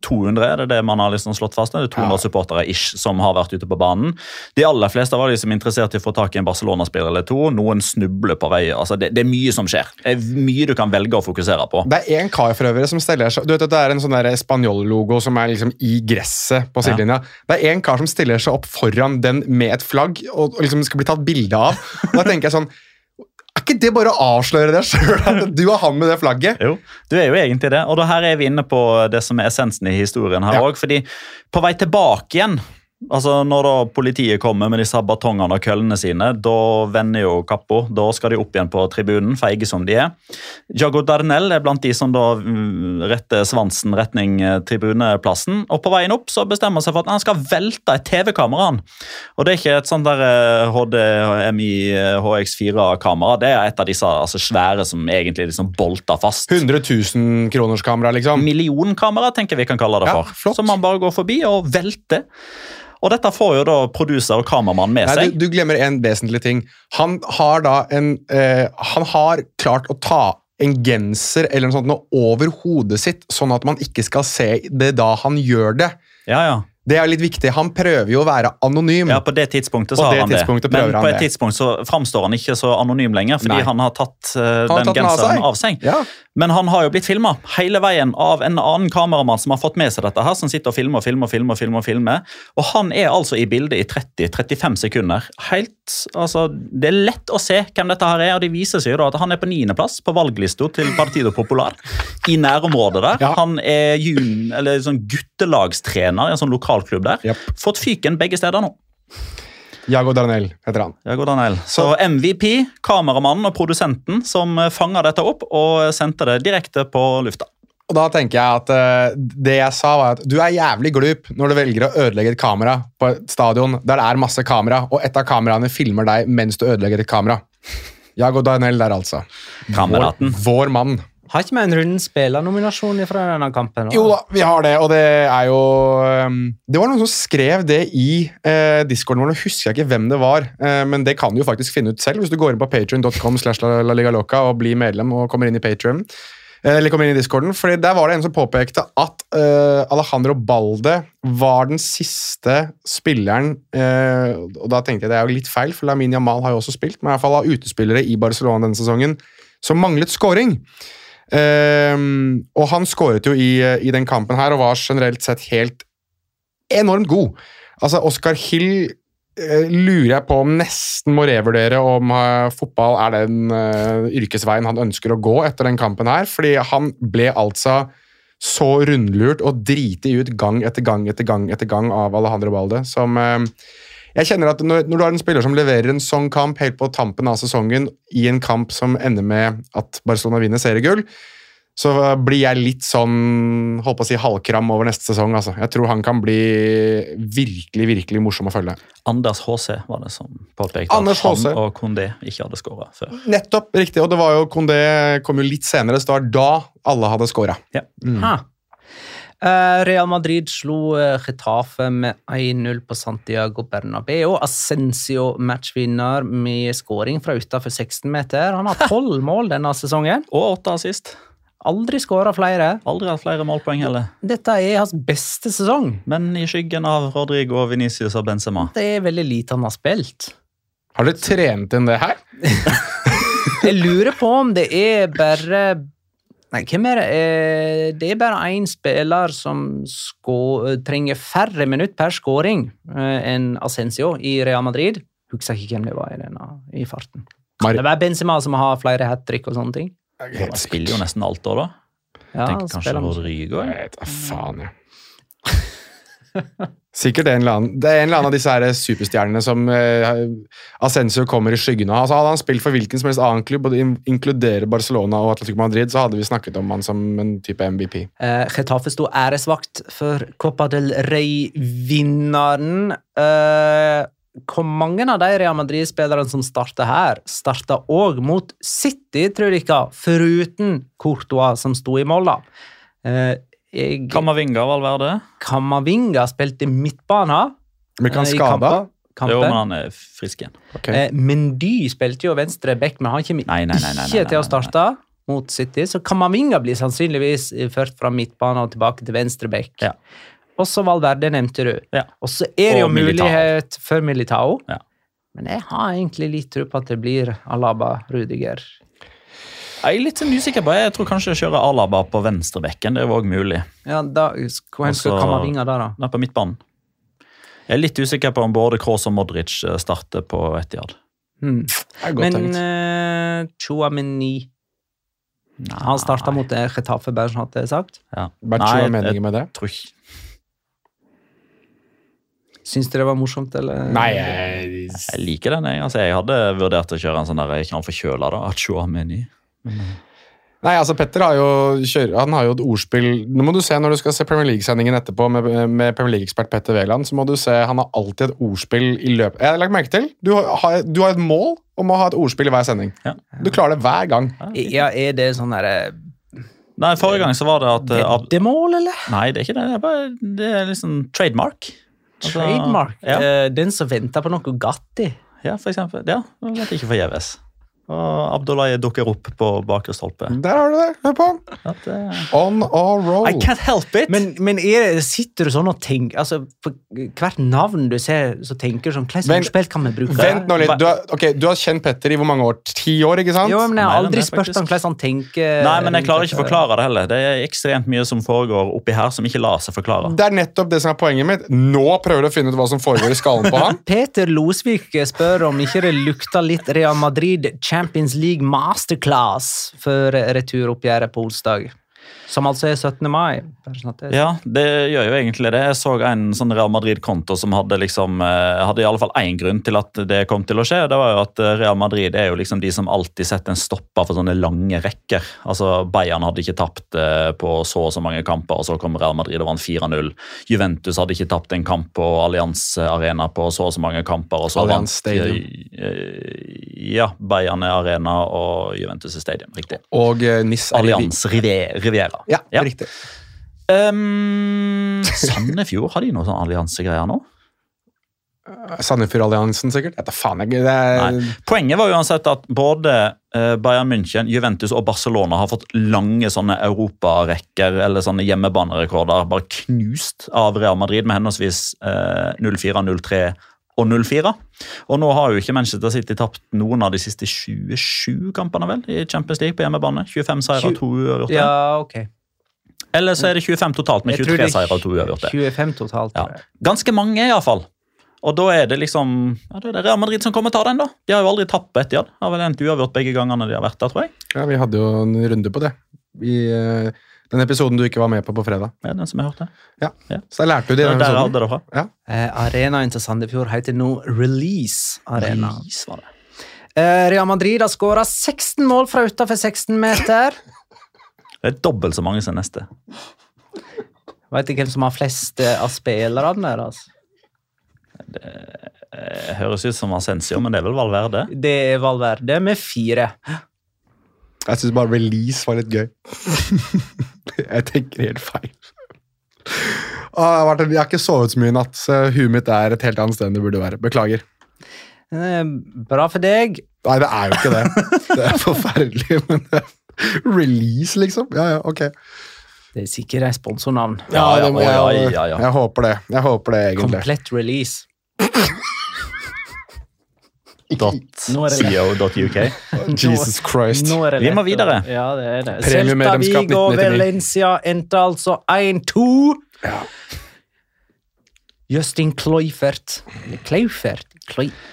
200 det er det man har liksom slått fast. Det er 200 Ja. supportere ish som har vært ute på banen. De aller fleste var liksom interessert i å få tak i en Barcelona-spiller eller to. Noen snubler på vei. altså det, det er mye som skjer. Det er mye du kan velge å fokusere på. Det er en kar for øvrig som stiller seg Du vet at Det er en sånn Spanjol-logo som er liksom i gresset på sidelinja. Det er en kar som stiller seg opp foran den med et flagg og, og liksom skal bli tatt bilde av. Og da tenker jeg sånn Er ikke det bare å avsløre deg sjøl du er han med det flagget? Jo, du er jo egentlig det. Og da her er vi inne på det som er essensen i historien her Ja. fordi på vei tilbake igjen Altså Når da politiet kommer med disse batongene og køllene sine, da vender jo kappo. Da skal de opp igjen på tribunen, feige som de er. Jago Darnell er blant de som da mm, retter svansen retning eh, tribuneplassen. Og på veien opp så bestemmer han seg for at han skal velte et TV-kamera. Og det er ikke et sånt der eh, HDMI HX4-kamera. Det er et av disse altså, svære som egentlig liksom bolter fast. 100 000 kroners kamera, liksom. Millionkamera, tenker vi kan kalle det Ja, for. flott. Som man bare går forbi og velter. Og dette får jo da produser og kameramann med Nei, seg. du, du glemmer en vesentlig ting. Han har da en eh, Han har klart å ta en genser eller noe sånt noe over hodet sitt, sånn at man ikke skal se det da han gjør det. Ja, ja. Det er litt viktig. Han prøver jo å være anonym. ja, På det tidspunktet så har han det. Men på et det. tidspunkt så framstår han ikke så anonym lenger, fordi Nei. han har tatt eh, har den tatt genseren av seg. Ja. Men han har jo blitt filma hele veien av en annen kameramann som har fått med seg dette, her, som sitter og filmer og filmer. Og filmer, filmer, filmer. Og han er altså i bildet i 30-35 sekunder. Helt, altså, Det er lett å se hvem dette her er, og det viser seg jo da at han er på niendeplass på valglista til Partido Popular. I nærområdet der. Ja. Han er jun, eller sånn guttelagstrener i en sånn lokalklubb der. Yep. Fått fyken begge steder nå. Jago Darnell heter han. Jago Daniel. Så MVP, kameramannen og produsenten som fanga dette opp og sendte det direkte på lufta. Og da tenker jeg at uh, Det jeg sa, var at du er jævlig glup når du velger å ødelegge et kamera på et stadion der det er masse kamera, og et av kameraene filmer deg mens du ødelegger et kamera. Jago Darnell der, altså. Vår, Kameraten. vår mann. Har ikke vi en runden spillernominasjon fra denne kampen? Eller? Jo da, vi har det, og det er jo um, Det var noen som skrev det i eh, discorden vår, nå husker jeg ikke hvem det var, eh, men det kan du jo faktisk finne ut selv hvis du går inn på loca og blir medlem og kommer inn i Patrion. eh, Eller kommer inn i discorden, fordi Der var det en som påpekte at eh, Alejandro Balde var den siste spilleren eh, Og da tenkte jeg det er jo litt feil, for Lamin Jamal har jo også spilt, men i hvert fall av utespillere i Barcelona denne sesongen som manglet scoring. Ehm, og han skåret jo i, i den kampen her og var generelt sett helt enormt god. Altså, Oscar Hill eh, lurer jeg på om nesten må revurdere om eh, fotball er den eh, yrkesveien han ønsker å gå etter den kampen her, fordi han ble altså så rundlurt og driti ut gang etter gang etter gang etter gang av Alejandro Balde, som eh, jeg kjenner at når, når du har en spiller som leverer en sånn kamp helt på tampen av sesongen, i en kamp som ender med at Barcelona vinner seriegull, så blir jeg litt sånn holdt på å si halvkram over neste sesong. Altså. Jeg tror han kan bli virkelig virkelig morsom å følge. Anders HC var det som påpekte Anders at han HC. og Kondé ikke hadde skåra før. Nettopp, riktig. Og det var jo Kondé kom jo litt senere, så det var da alle hadde skåra. Ja. Eh, Real Madrid slo uh, Getafe med 1-0 på Santiago Bernabeu. Ascencio matchvinner med skåring fra utenfor 16-meter. Han har tolv mål denne sesongen. Og åtte assist. Aldri skåra flere. Aldri hatt flere målpoeng heller. Dette er hans beste sesong. Men i skyggen av Rodrigo Venicius og Benzema. Det er veldig lite han har spilt. Har du trent inn det her? Jeg lurer på om det er bare Nei, hvem er det? Eh, Det er bare én spiller som skå, trenger færre minutter per skåring eh, enn Ascencio i Real Madrid. Husker ikke hvem det var i, denne, i farten. Mar- Det var Benzema som har flere hat trick og sånne ting. Han spiller jo nesten alt år, da. Ja, Tenker kanskje Rodrigo. Jeg vet da faen, jeg. Sikkert en eller annen Det er en eller annen av disse her superstjernene som uh, Ascenso kommer i skyggen av. Altså, hadde han spilt for hvilken som helst annen klubb, både inkludere Barcelona og Atletico Madrid, så hadde vi snakket om han som en type MVP. Uh, Getafe sto æresvakt for Copa del Rey-vinneren. Uh, hvor mange av de Real Madrid-spillerne som starta her, starta òg mot City, tror jeg ikke, foruten Courtois, som sto i mål, da. Eh, jeg, Kamavinga, Valverde. Kamavinga spilte midtbane. Men kan skade? Kampen. Jo, men han er frisk igjen. Okay. Eh, Mendy spilte jo venstre back, men han kommer Nei, nei, nei, nei, nei, ikke til å nei, nei, starte mot City. Så Kamavinga blir sannsynligvis ført fra midtbane og tilbake til venstre back. Ja. Og så Valverde nevnte du. Ja. Og så er det jo mulighet for Militao. Ja. Men jeg har egentlig litt tro på at det blir Alaba Rudiger. Jeg er litt usikker på Jeg tror kanskje jeg kjører Alaba på venstrebekken. Det er jo òg mulig. Ja, da, Hvor skal Kamavinga da, da? Nei, på midtbanen. Jeg er litt usikker på om både Kroos og Modric eh, starter på Etiad. Hmm. Er godt Men uh, Chouameni Han starta mot Retafe sånn at det er sagt. ja. Bernt, Nei, hva er jeg- meningen med det? jeg tror ikke Syns dere det var morsomt, eller? Nei, jeg, Jeg liker den. Jeg, altså, jeg hadde vurdert å kjøre en sånn der jeg kan forkjøle da. Achuameni. Nei, altså Petter har jo, kjører, han har jo et ordspill Nå må du se Når du skal se Premier League-sendingen etterpå med, med Premier League-ekspert Petter Wæland, så må du se han har alltid et ordspill i løpet Jeg har lagt merke til Du har, du har et mål om å ha et ordspill i hver sending. Ja. Du klarer det hver gang. Ja, er det sånn derre Nei, forrige gang så var det at eh, Ab- Veddemål, eller? Nei, det er ikke det. Det er, bare, det er liksom trademark. Altså, Trademark. Ja, Eh, den som venter på noe Gatti. ja, for eksempel. Ja, det vet ikke forgjeves. Og Abdullahi dukker opp på bakre stolpe. Der har du det! Hør på han! At, eh, On a roll. I can't help it! Men, men er sitter du sånn og tenker altså, På hvert navn du ser, så tenker du sånn Hvilket spill kan vi bruke? Vent nå litt. Du har, okay, du har kjent Petter i hvor mange år? Ti år, ikke sant? Jo, men jeg har aldri det, spurt om hvordan han tenker. Nei, men jeg klarer ikke å forklare det heller. Det er ekstremt mye som foregår oppi her som ikke lar seg forklare. Det er nettopp det som er poenget mitt. Nå prøver du å finne ut hva som foregår i skallen på han. Peter Losvik spør om ikke det lukter litt Real Madrid Champions League masterclass før returoppgjøret på onsdag. Som altså er 17. mai. Sånn Ja, det gjør jo egentlig det. Jeg så en sånn Real Madrid-konto som hadde liksom eh, hadde i alle fall én grunn til at det kom til å skje. Det var jo at eh, Real Madrid er jo liksom de som alltid setter en stopper for sånne lange rekker. Altså Bayern hadde ikke tapt eh, på så og så mange kamper, og så kom Real Madrid og vant 4-0. Juventus hadde ikke tapt en kamp på Allianz Arena på så og så mange kamper, og så Allianz vant Stadium. Ja, Bayern er Arena og Juventus er Stadium. Riktig. Og Nis Allianz Rive- Riviera. Ja, Ja. riktig. Um, Sandefjord, har de noe sånn alliansegreier nå? Sandefjord-alliansen, sikkert. Jeg tar faen. Det er, Poenget var uansett at både eh, Bayern München, Juventus og Barcelona har fått lange sånne europarekker eller sånne hjemmebanerekorder bare knust av Real Madrid med henholdsvis eh, 0-4, 0-3 og 0-4. Og nå har jo ikke Manchester City tapt noen av de siste 27 kampene vel i Champions League på hjemmebane. 25 seire og 2 uavgjorte. Ja, ok. Eller så er det 25 totalt med 23 det er seire og 2 uavgjorte. 25 totalt. Ja. Ganske mange, iallfall. Og da er det liksom ja, det er det Real Madrid som kommer og tar den, da. De har jo aldri tapt på Etiad. Har vel endt uavgjort begge gangene de har vært der, tror jeg. ja, vi hadde jo en runde på det Vi... uh, den episoden du ikke var med på på fredag. Ja, den som jeg hørte. Så da lærte du det. i den der episoden. det fra. Eh, arenaen til Sandefjord heter nå Release Arena. Release var det. Eh, Real Madrid har skåra 16 mål fra utenfor 16 meter. Det er dobbelt så mange som neste. Vet du hvem som har flest eh, av spillerne deres? Det høres ut som Ascencio, men det er vel Valverde? Det er Valverde med fire. Jeg syns bare release var litt gøy. jeg tenker helt feil. Åh, jeg, har vært, jeg har ikke sovet så mye i natt, så huet mitt er et helt annet sted enn det burde være. Beklager. Eh, bra for deg. Nei, det er jo ikke det. Det er forferdelig, men det Release, liksom? Ja, ja, ok. Det er sikkert et sponsornavn. Ja, ja, det ja, jeg, ja, ja. jeg håper det. Jeg håper det, egentlig. Komplett release. CO.uk. Jesus Christ. Nå er det Vi må videre. Ja, det er det. Celta Vigo 1999. Valencia endte altså 1-2. Justin Kloifert Kloifert?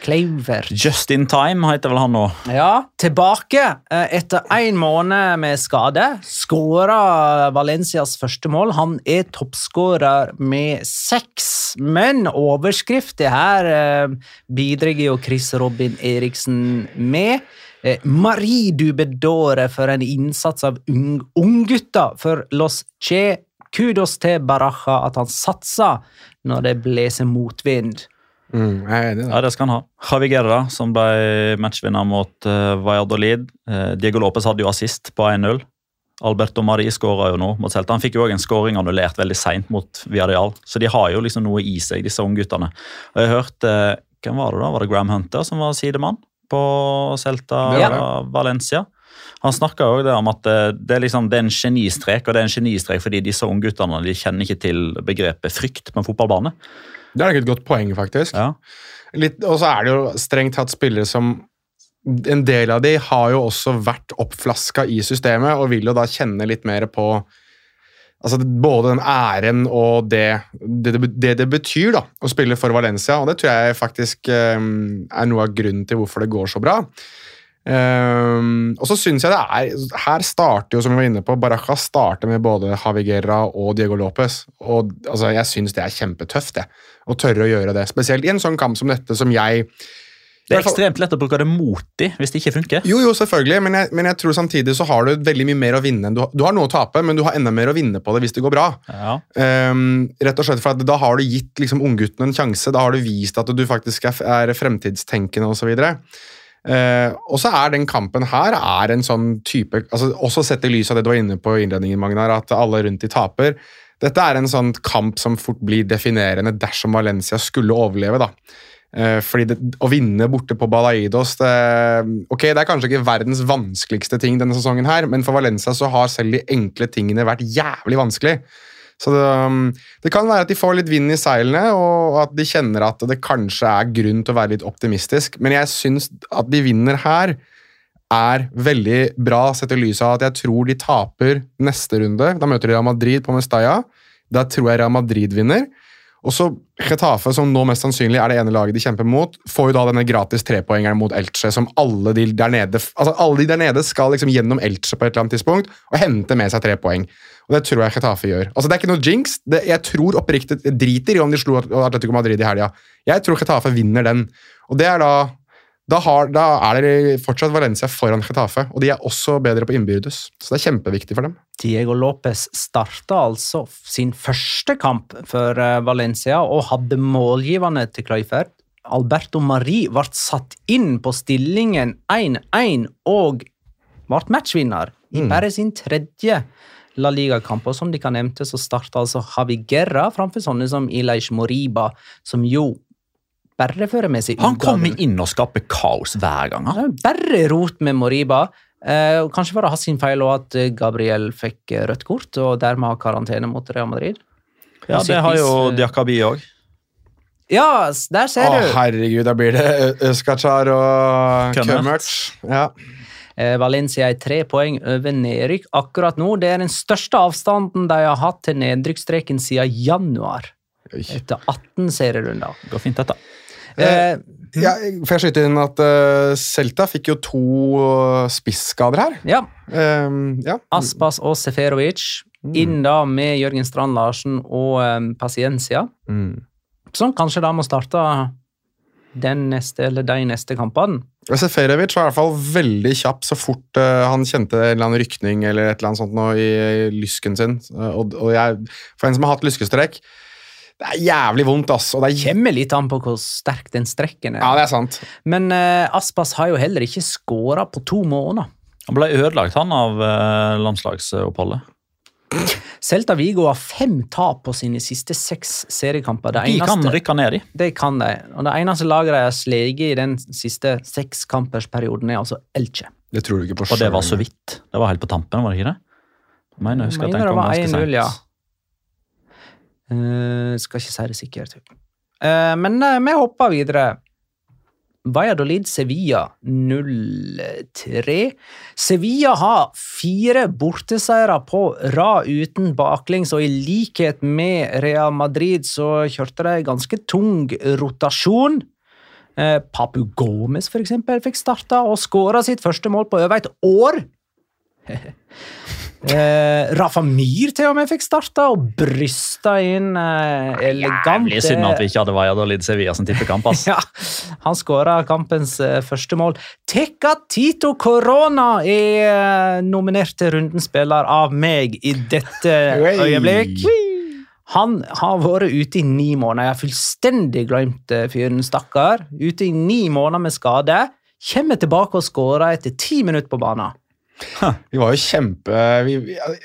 Kloifert. Just in time heter vel han nå. Ja, tilbake eh, etter én måned med skade. Skåra Valencias første mål. Han er toppskårer med seks. Men overskriften her eh, bidrar jo Chris Robin Eriksen med. Eh, Marie Dubedore for en innsats av ung- unggutta for Los Che. Kudos til Baraja at han satsa når det blåser motvind. Mm, jeg er enig i det. Ja, det skal han ha. Javi Guerra, som ble matchvinner mot uh, Valladolid. Uh, Diego Lopez hadde jo assist på 1-0. Alberto Mari skåra jo nå mot Celta. Han fikk jo også en skåring annullert veldig seint mot Villarreal. Så de har jo liksom noe i seg, disse ungguttene. Og jeg hørte Hvem var det da? Var det Graham Hunter som var sidemann på Celta Det det. Valencia? Han snakka jo om at eh, det er, liksom, det er en genistrek, og det er en genistrek fordi disse ungguttene de kjenner ikke til begrepet frykt på en fotballbane. Det er nok et godt poeng, faktisk. Ja. Og så er det jo strengt tatt spillere som En del av de har jo også vært oppflaska i systemet og vil jo da kjenne litt mer på altså Både den æren og det det, det det betyr da, å spille for Valencia. Og det tror jeg faktisk um, er noe av grunnen til hvorfor det går så bra. Um, og så synes jeg det er Her starter jo, som vi var inne på, Baraja starter med både Haviguerra og Diego Lopez. Og altså, jeg syns det er kjempetøft, det. Å tørre å gjøre det. Spesielt i en sånn kamp som dette, som jeg Det er ekstremt lett å bruke det mot dem hvis det ikke funker. Jo, jo, selvfølgelig, men jeg, men jeg tror samtidig så har du veldig mye mer å vinne. Du, har- du har noe å tape, men du har enda mer å vinne på det hvis det går bra. Ja. Um, rett og slett for at Da har du gitt liksom, ungguttene en sjanse. Da har du vist at du faktisk er, er fremtidstenkende osv. Uh, og så er den kampen her er en sånn type altså Også sett i lys av det du var inne på i innledningen, Magnar, at alle rundt de taper. Dette er en sånn kamp som fort blir definerende dersom Valencia skulle overleve. da. Eh, fordi det, Å vinne borte på Balaidos det, ok, det er kanskje ikke verdens vanskeligste ting denne sesongen, her, men for Valencia så har selv de enkle tingene vært jævlig vanskelig. Så det, um, det kan være at de får litt vind i seilene, og at de kjenner at det kanskje er grunn til å være litt optimistisk. Men jeg syns at de vinner her, er veldig bra sett i lys av at jeg tror de taper neste runde. Da møter de Real Madrid på Mestalla. Da tror jeg Real Madrid vinner. Og så Getafe, som nå mest sannsynlig er det ene laget de kjemper mot, får jo da denne gratis trepoengeren mot Elche, som alle de der nede altså alle de der nede skal liksom gjennom Elche på et eller annet tidspunkt og hente med seg tre poeng. Og det tror jeg Getafe gjør. Altså Det er ikke noe jinx. Det, jeg tror oppriktig driter i om de slo Atletico Madrid i helga. Jeg tror Getafe vinner den. Og det er da da, har, da er det fortsatt Valencia foran Getafe, og de er også bedre på innbyrdes. Så det er kjempeviktig for dem. Diego Lopez starta altså sin første kamp for eh, Valencia og hadde målgivende til Kluivert. Alberto Mari ble satt inn på stillingen 1-1 og ble matchvinner i bare sin tredje La Liga-kamp. Og som de kan nevnte, så starta altså Javi Guerra framfor sånne som Ileish Moriba, som jo bare fører med seg Han kommer inn og skaper kaos hver gang. Han. Bare rot med Moriba. Eh, kanskje var det hans sin feil også at eh, Gabriel fikk eh, rødt kort, og dermed har karantene mot Real Madrid. Ja, Det har jo Diakobi eh, Diakabi òg. Ja, der Å, ser du! herregud, da blir det Øskachar og Kømmert. Ja. Eh, Valencia er tre poeng over nedrykk akkurat nå. Det er den største avstanden de har hatt til nedrykksstreken siden januar. Etter 18 serierunder. Går fint, dette. Eh, Ja, får jeg skyte inn at uh, Celta fikk jo to uh, spisskader her? ja, Um, ja. Aspas og Seferovic. Inn da med Jørgen Strand Larsen og um, Paciencia. Mm. Som kanskje da må starte den neste eller de neste kampene. Seferovic var i hvert fall veldig kjapp så fort uh, han kjente en eller annen rykning eller et eller annet sånt nå i, i lysken sin. Uh, og, og jeg, for en som har hatt lyskestrekk, det er jævlig vondt, ass. Og det er, Kommer litt an på hvor sterk den strekken er. ja, det er sant. Men uh, Aspas har jo heller ikke skåra på to måneder. Han ble ødelagt han av uh, landslagsoppholdet. Celta Vigo har fem tap på sine siste seks seriekamper. Det De kan rykke ned, de. det kan de. Og det eneste laget de har sleget i den siste sekskampersperioden, er altså Elche. Det tror du ikke på Og det var så vidt. Det var helt på tampen, var det ikke det? Jeg mener, jeg husker jeg Mener det var 1-0, ja. Eh, skal ikke si det sikkert. Eh, men eh, vi hopper videre. Valladolid-Sevilla 0-3. Sevilla har fire borteseiere på rad uten baklengs, og i likhet med Real Madrid så kjørte de ganske tung rotasjon. Papu Gomez for eksempel, fikk starta og skåra sitt første mål på over et år. Eh, Rafa Myhr til og med fikk starta og brysta inn eh, elegant Jævlig synd at vi ikke hadde Valladolid Sevilla som tippekamp. ass. ja, han skåra kampens eh, første mål. Tecatito Corona er eh, nominert til rundens spiller av meg i dette øyeblikk. Han har vært ute i ni måneder. Jeg har fullstendig glemt eh, fyren, stakkar. Ute i ni måneder med skade. Kommer tilbake og skårer etter ti minutter på banen. Vi var jo kjempe vi,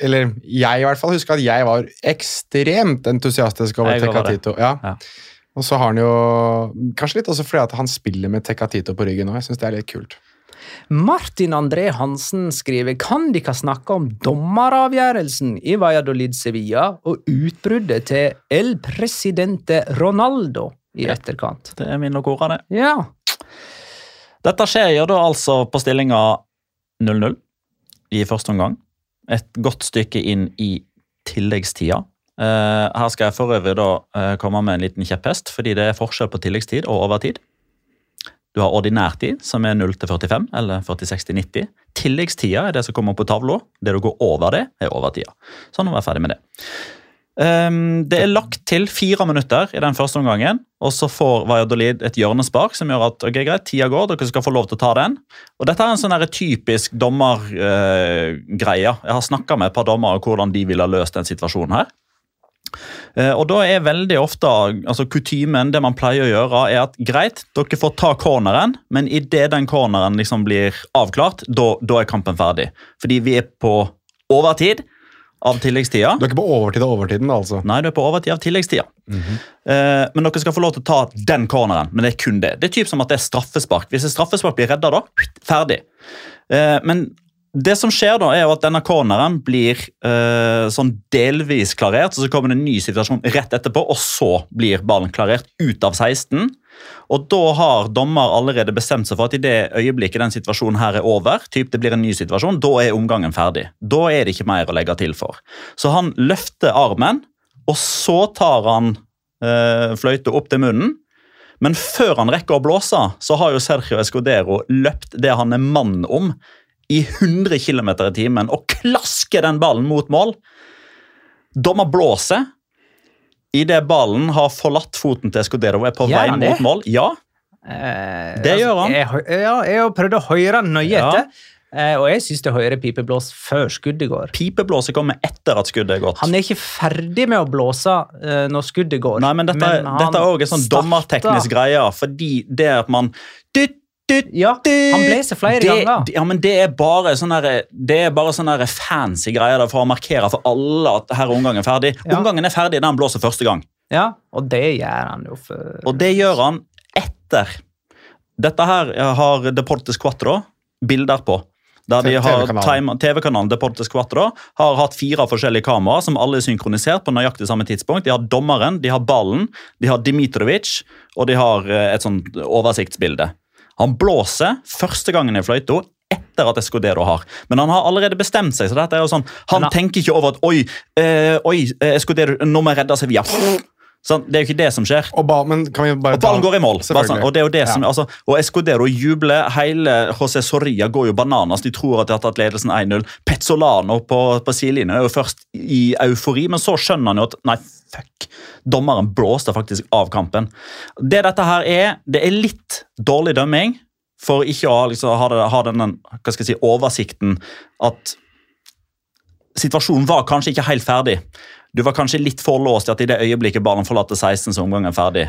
Eller jeg i hvert fall husker at jeg var ekstremt entusiastisk over. Tecatito. Ja. Ja. Og så har han jo Kanskje litt også fordi at han spiller med Tecatito på ryggen nå. Jeg synes det er litt kult. Martin André Hansen skriver Kan de ikke snakke om dommeravgjørelsen i Valladolid Sevilla og utbruddet til El Presidente Ronaldo i etterkant? Det er mine ord av det. Ja. Dette skjer jo da altså på stillinga 0-0 i første omgang. Et godt stykke inn i tilleggstida. Eh, her skal jeg for øvrig da eh, komme med en liten kjepphest, fordi det er forskjell på tilleggstid og overtid. Du har ordinær tid, som er 0 til 45, eller 46 til 90. Tilleggstida er det som kommer på tavla. Det du går over det, er overtida. Så nå er jeg ferdig med det. Ehm, det er lagt til fire minutter i den første omgangen, og så får Valladolid et hjørnespark som gjør at ok, greit, tida går, dere skal få lov til å ta den. Og Dette er en sånn typisk dommergreie. jeg har snakka med et par dommere om hvordan de ville ha løst den situasjonen her. Uh, og da er veldig ofte altså kutymen, det man pleier å gjøre, er at greit, dere får ta corneren, men idet den corneren liksom blir avklart, da er kampen ferdig. Fordi vi er på overtid av tilleggstida. Du er ikke på overtid av overtiden, altså. Nei, du er på overtid av tilleggstida. Eh, men dere skal få lov til å ta den corneren. Men det er kun det. Det er typ som at det er straffespark. Hvis et straffespark blir redda, da ferdig. Eh, men det som skjer da, er jo at denne corneren blir eh, sånn delvis klarert, og så kommer det en ny situasjon rett etterpå, og så blir ballen klarert ut av 16. Og da har dommer allerede bestemt seg for at i det øyeblikket den situasjonen her er over, typ det blir en ny situasjon, da er omgangen ferdig. Da er det ikke mer å legge til for. Så han løfter armen, og så tar han eh, fløyta opp til munnen. Men før han rekker å blåse, så har jo Sergio Escudero løpt det han er mann om, i 100 km i timen og klasker den ballen mot mål. Dommer blåser. Idet ballen har forlatt foten til Escudero og er på vei mot mål. Ja, Eh, Det gjør han. Jeg, ja, jeg har prøvd å høre nøye Ja. etter, eh, og jeg syns det hører pipeblås før skuddet går. Pipeblåset kommer etter at skuddet er gått. Han er ikke ferdig med å blåse eh, når skuddet går. Nei, men dette, men dette er også en sånn dommerteknisk greie, fordi det at man dytt, Ja, han han blåser flere det, ganger. Ja, men det er bare sånne, der- det er bare sånne der fancy greier der for å markere for alle at her er omgangen ferdig. Ja. Omgangen er ferdig da han blåser første gang. Ja, og det gjør han jo for Og det gjør han etter. Dette her har Deportes Quattro bilder på. Der de har TV-kanalen. Deportes Quattro har hatt fire forskjellige kameraer som alle er synkronisert på nøyaktig samme tidspunkt. De har dommeren, de har ballen, de har Dimitrovic, og de har eh, et sånt oversiktsbilde. Han blåser første gangen i fløyta etter at Escudero har. Men han har allerede bestemt seg. så dette er jo sånn, Han han- tenker ikke over at oi, eh, oi eh, Escudero, nå må jeg redde Sevilla. Sånn, det er jo ikke det som skjer. Og ba, men kan vi bare Og ballen går i mål. Sånn, og det er jo det Ja. som, altså, og Escudero jubler. Hele José Soria går jo bananas. De tror at de har tatt ledelsen 1-0. Pezzolano på, på sidelinjen er jo først i eufori, men så skjønner han jo at nei, fuck. Dommeren blåste faktisk av kampen. Det dette her er, det er litt dårlig dømming for ikke å liksom, ha, det, ha jeg si, oversikten at situasjonen var kanskje ikke helt ferdig. Du var kanskje litt for låst i at i det øyeblikket ballen forlater 16, så omgangen er ferdig.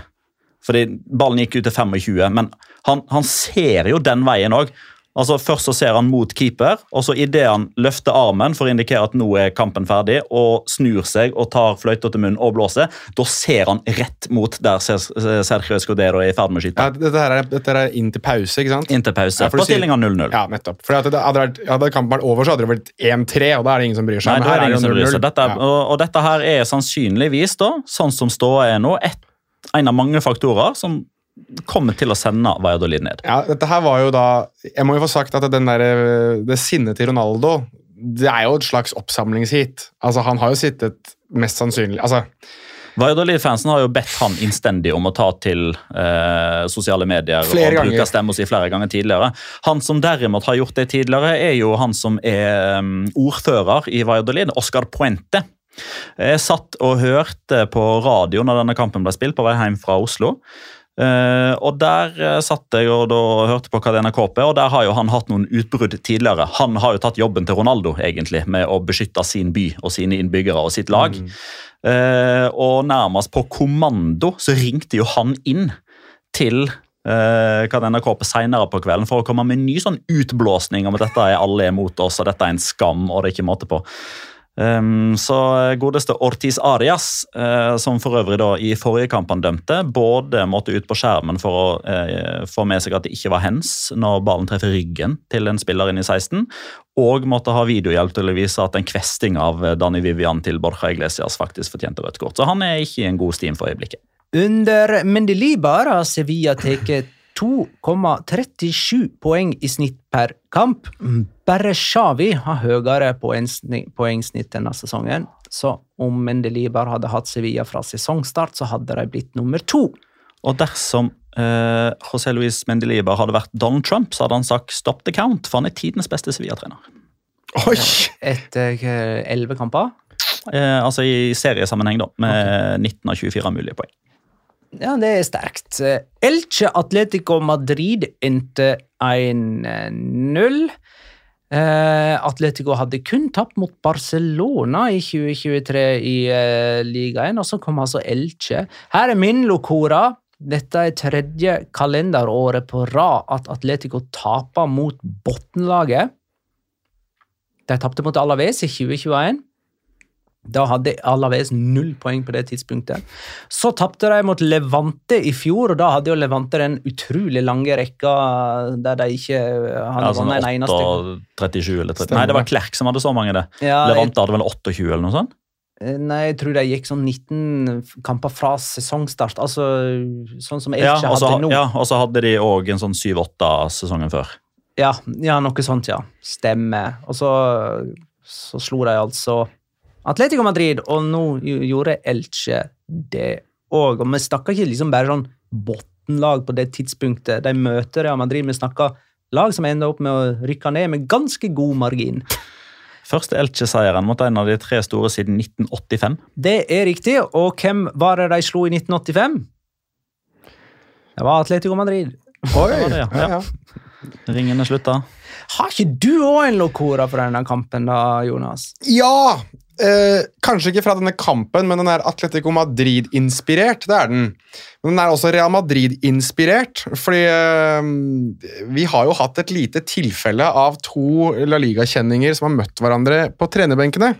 Fordi ballen gikk ut til 25, men han, han ser jo den veien òg. Altså, først så ser han mot keeper, og så idet han løfter armen for å indikere at nå er kampen ferdig, og snur seg og tar fløyta til munnen og blåser, da ser han rett mot der Ser- Sergio Escudero er i ferd med å Ja, skyte. dette, her er, dette her er inn til pause, ikke sant? Inntil pause. Ja, på stillinga 0-0. Ja, nettopp. For hadde, hadde kampen vært over, så hadde det vært 1-3, og da er det ingen som bryr seg. Nei, da er det ingen som bryr seg. Dette, Ja. og, og dette her er sannsynligvis, da, sånn som ståa er nå, et, en av mange faktorer som kommer til å sende Valladolid ned. Ja, dette her var jo da Jeg må jo få sagt at den der, eh, det sinnet til Ronaldo det er jo et slags oppsamlingsheat. Altså, han har jo sittet mest sannsynlig altså, Valladolid-fansen har jo bedt han innstendig om å ta til eh, sosiale medier Flere og ganger. bruke stemmen si flere ganger tidligere. Han som derimot har gjort det tidligere, er jo han som er um, ordfører i Valladolid, Oscar Puente. Jeg satt og hørte på radio når denne kampen ble spilt, på vei hjem fra Oslo. Eh, og Der uh, satt jeg og da hørte på Cadena KP, og der har jo han hatt noen utbrudd tidligere. Han har jo tatt jobben til Ronaldo egentlig, med å beskytte sin by og sine innbyggere og sitt lag. Eh, og nærmest på kommando så ringte jo han inn til Cadena KP senere på kvelden for å komme med en ny sånn utblåsning om at dette er alle er mot oss og dette er en skam. og det er ikke måte på. Um, så godeste Ortiz Arias, uh, som for øvrig da i forrige kamp han dømte, både måtte ut på skjermen for å uh, få med seg at det ikke var hens når ballen treffer ryggen til en spiller inn i 16, og måtte ha videohjelp til å vise at en kvesting av eh, Dani Vivian til Borja Iglesias faktisk fortjente rødt kort. Så han er ikke i en god stim for øyeblikket. Under Mendelibar har Sevilla tatt 2,37 poeng i snitt per kamp. Bare Xavi har høyere poengsni- poengsnitt denne sesongen. Så om Mendelibar hadde hatt Sevilla fra sesongstart, så hadde de blitt nummer to. Og dersom eh, José Luis Mendelibar hadde vært Donald Trump, så hadde han sagt 'stop the count', for han er tidenes beste Sevilla-trener. Oi! Etter eh, elleve kamper. Eh, altså i seriesammenheng, da, med 19 av 24 mulige poeng. Ja, det er sterkt. Elche Atletico Madrid endte 1-0. Eh, Atletico hadde kun tapt mot Barcelona i 2023 i eh, ligaen, og så kom altså Elche. Her er min locora. Dette er tredje kalenderåret på rad at Atletico taper mot bunnlaget. De tapte mot Alaves i 2021. Da hadde Alaves null poeng på det tidspunktet. Så tapte de mot Levante i fjor, og da hadde jo Levante den utrolig lange rekka der de ikke hadde Ja, sånn vunnet en eneste 8, 37 eller 30. Nei, det var. Klerk som hadde så mange, det. Ja, Levante hadde vel 28 eller noe sånt? nei, jeg tror de gikk sånn 19 kamper fra sesongstart. Altså sånn som Elche ja, også, hadde nå. ja, og så hadde de òg en sånn 7-8 sesongen før. Ja, ja, noe sånt, ja. Stemmer. Og så, så slo de altså Atletico Madrid, og nå gjorde Elche det òg. Og vi snakker ikke liksom bare sånn bunnlag på det tidspunktet. De møter Real Madrid. Vi snakker lag som ender opp med å rykke ned med ganske god margin. Første Elche-seieren mot en av de tre store siden 1985. Det er riktig. Og hvem var det de slo i 1985? Det var Atletico Madrid. Oi! Det var det, ja. ja, ja. Ringen er slutta. Har ikke du òg en locora for denne kampen, da, Jonas? Ja! Eh, kanskje ikke fra denne kampen, men den er Atletico Madrid-inspirert. Det er den. Men den er også Real Madrid-inspirert. Fordi eh, vi har jo hatt et lite tilfelle av to La Liga-kjenninger som har møtt hverandre på trenerbenkene.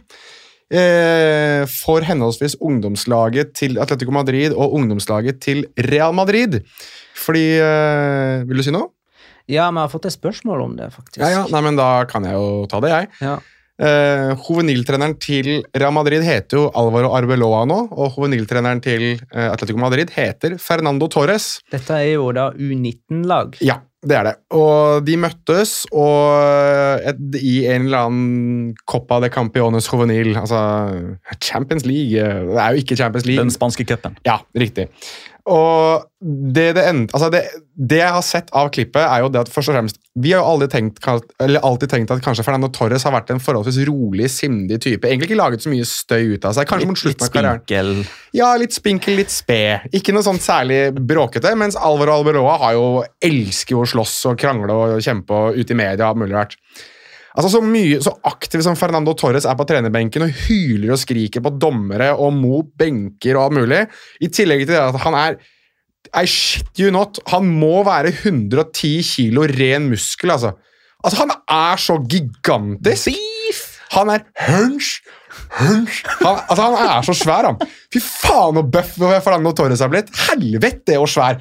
Eh, for henholdsvis ungdomslaget til Atletico Madrid og ungdomslaget til Real Madrid. Fordi eh, Vil du si noe? Ja, vi har fått et spørsmål om det, faktisk. Ja, ja. Nei, men Da kan jeg jo ta det, jeg. Ja. Eh, Hoveniltreneren til Real Madrid heter jo Alvaro Arbeloa nå, og hoveniltreneren til uh, Atletico Madrid heter Fernando Torres. Dette er jo da U19-lag. Ja, det er det. Og de møttes og et, i en eller annen Copa de Campiones Juvenil, altså Champions League eh, Det er jo ikke Champions League. Den spanske cupen. Ja, riktig. Og det, det, end, altså det, det jeg har sett av klippet, er jo det at først og fremst Vi har jo aldri tenkt, eller alltid tenkt at kanskje Fernando Torres har vært en forholdsvis rolig, sindig type. Egentlig ikke laget så mye støy ut av seg. Kanskje mot slutten av karrieren. spinkel. Ja, litt spinkel, litt sped. Ikke noe sånn særlig bråkete. Mens Alvaro Alberoa har jo elsker å slåss og krangle og kjempe og ute i media. og alt mulig rart. Altså Så mye, så aktiv som Fernando Torres er på trenerbenken og hyler og skriker på dommere og mot benker og alt mulig, i tillegg til det at han er I shit you not, han må være 110 kilo ren muskel, altså. Altså, Han er så gigantisk. Han er hunch, hunch han, altså, han er så svær, han. Fy faen så bøff Fernando Torres har blitt. Helvete og svær.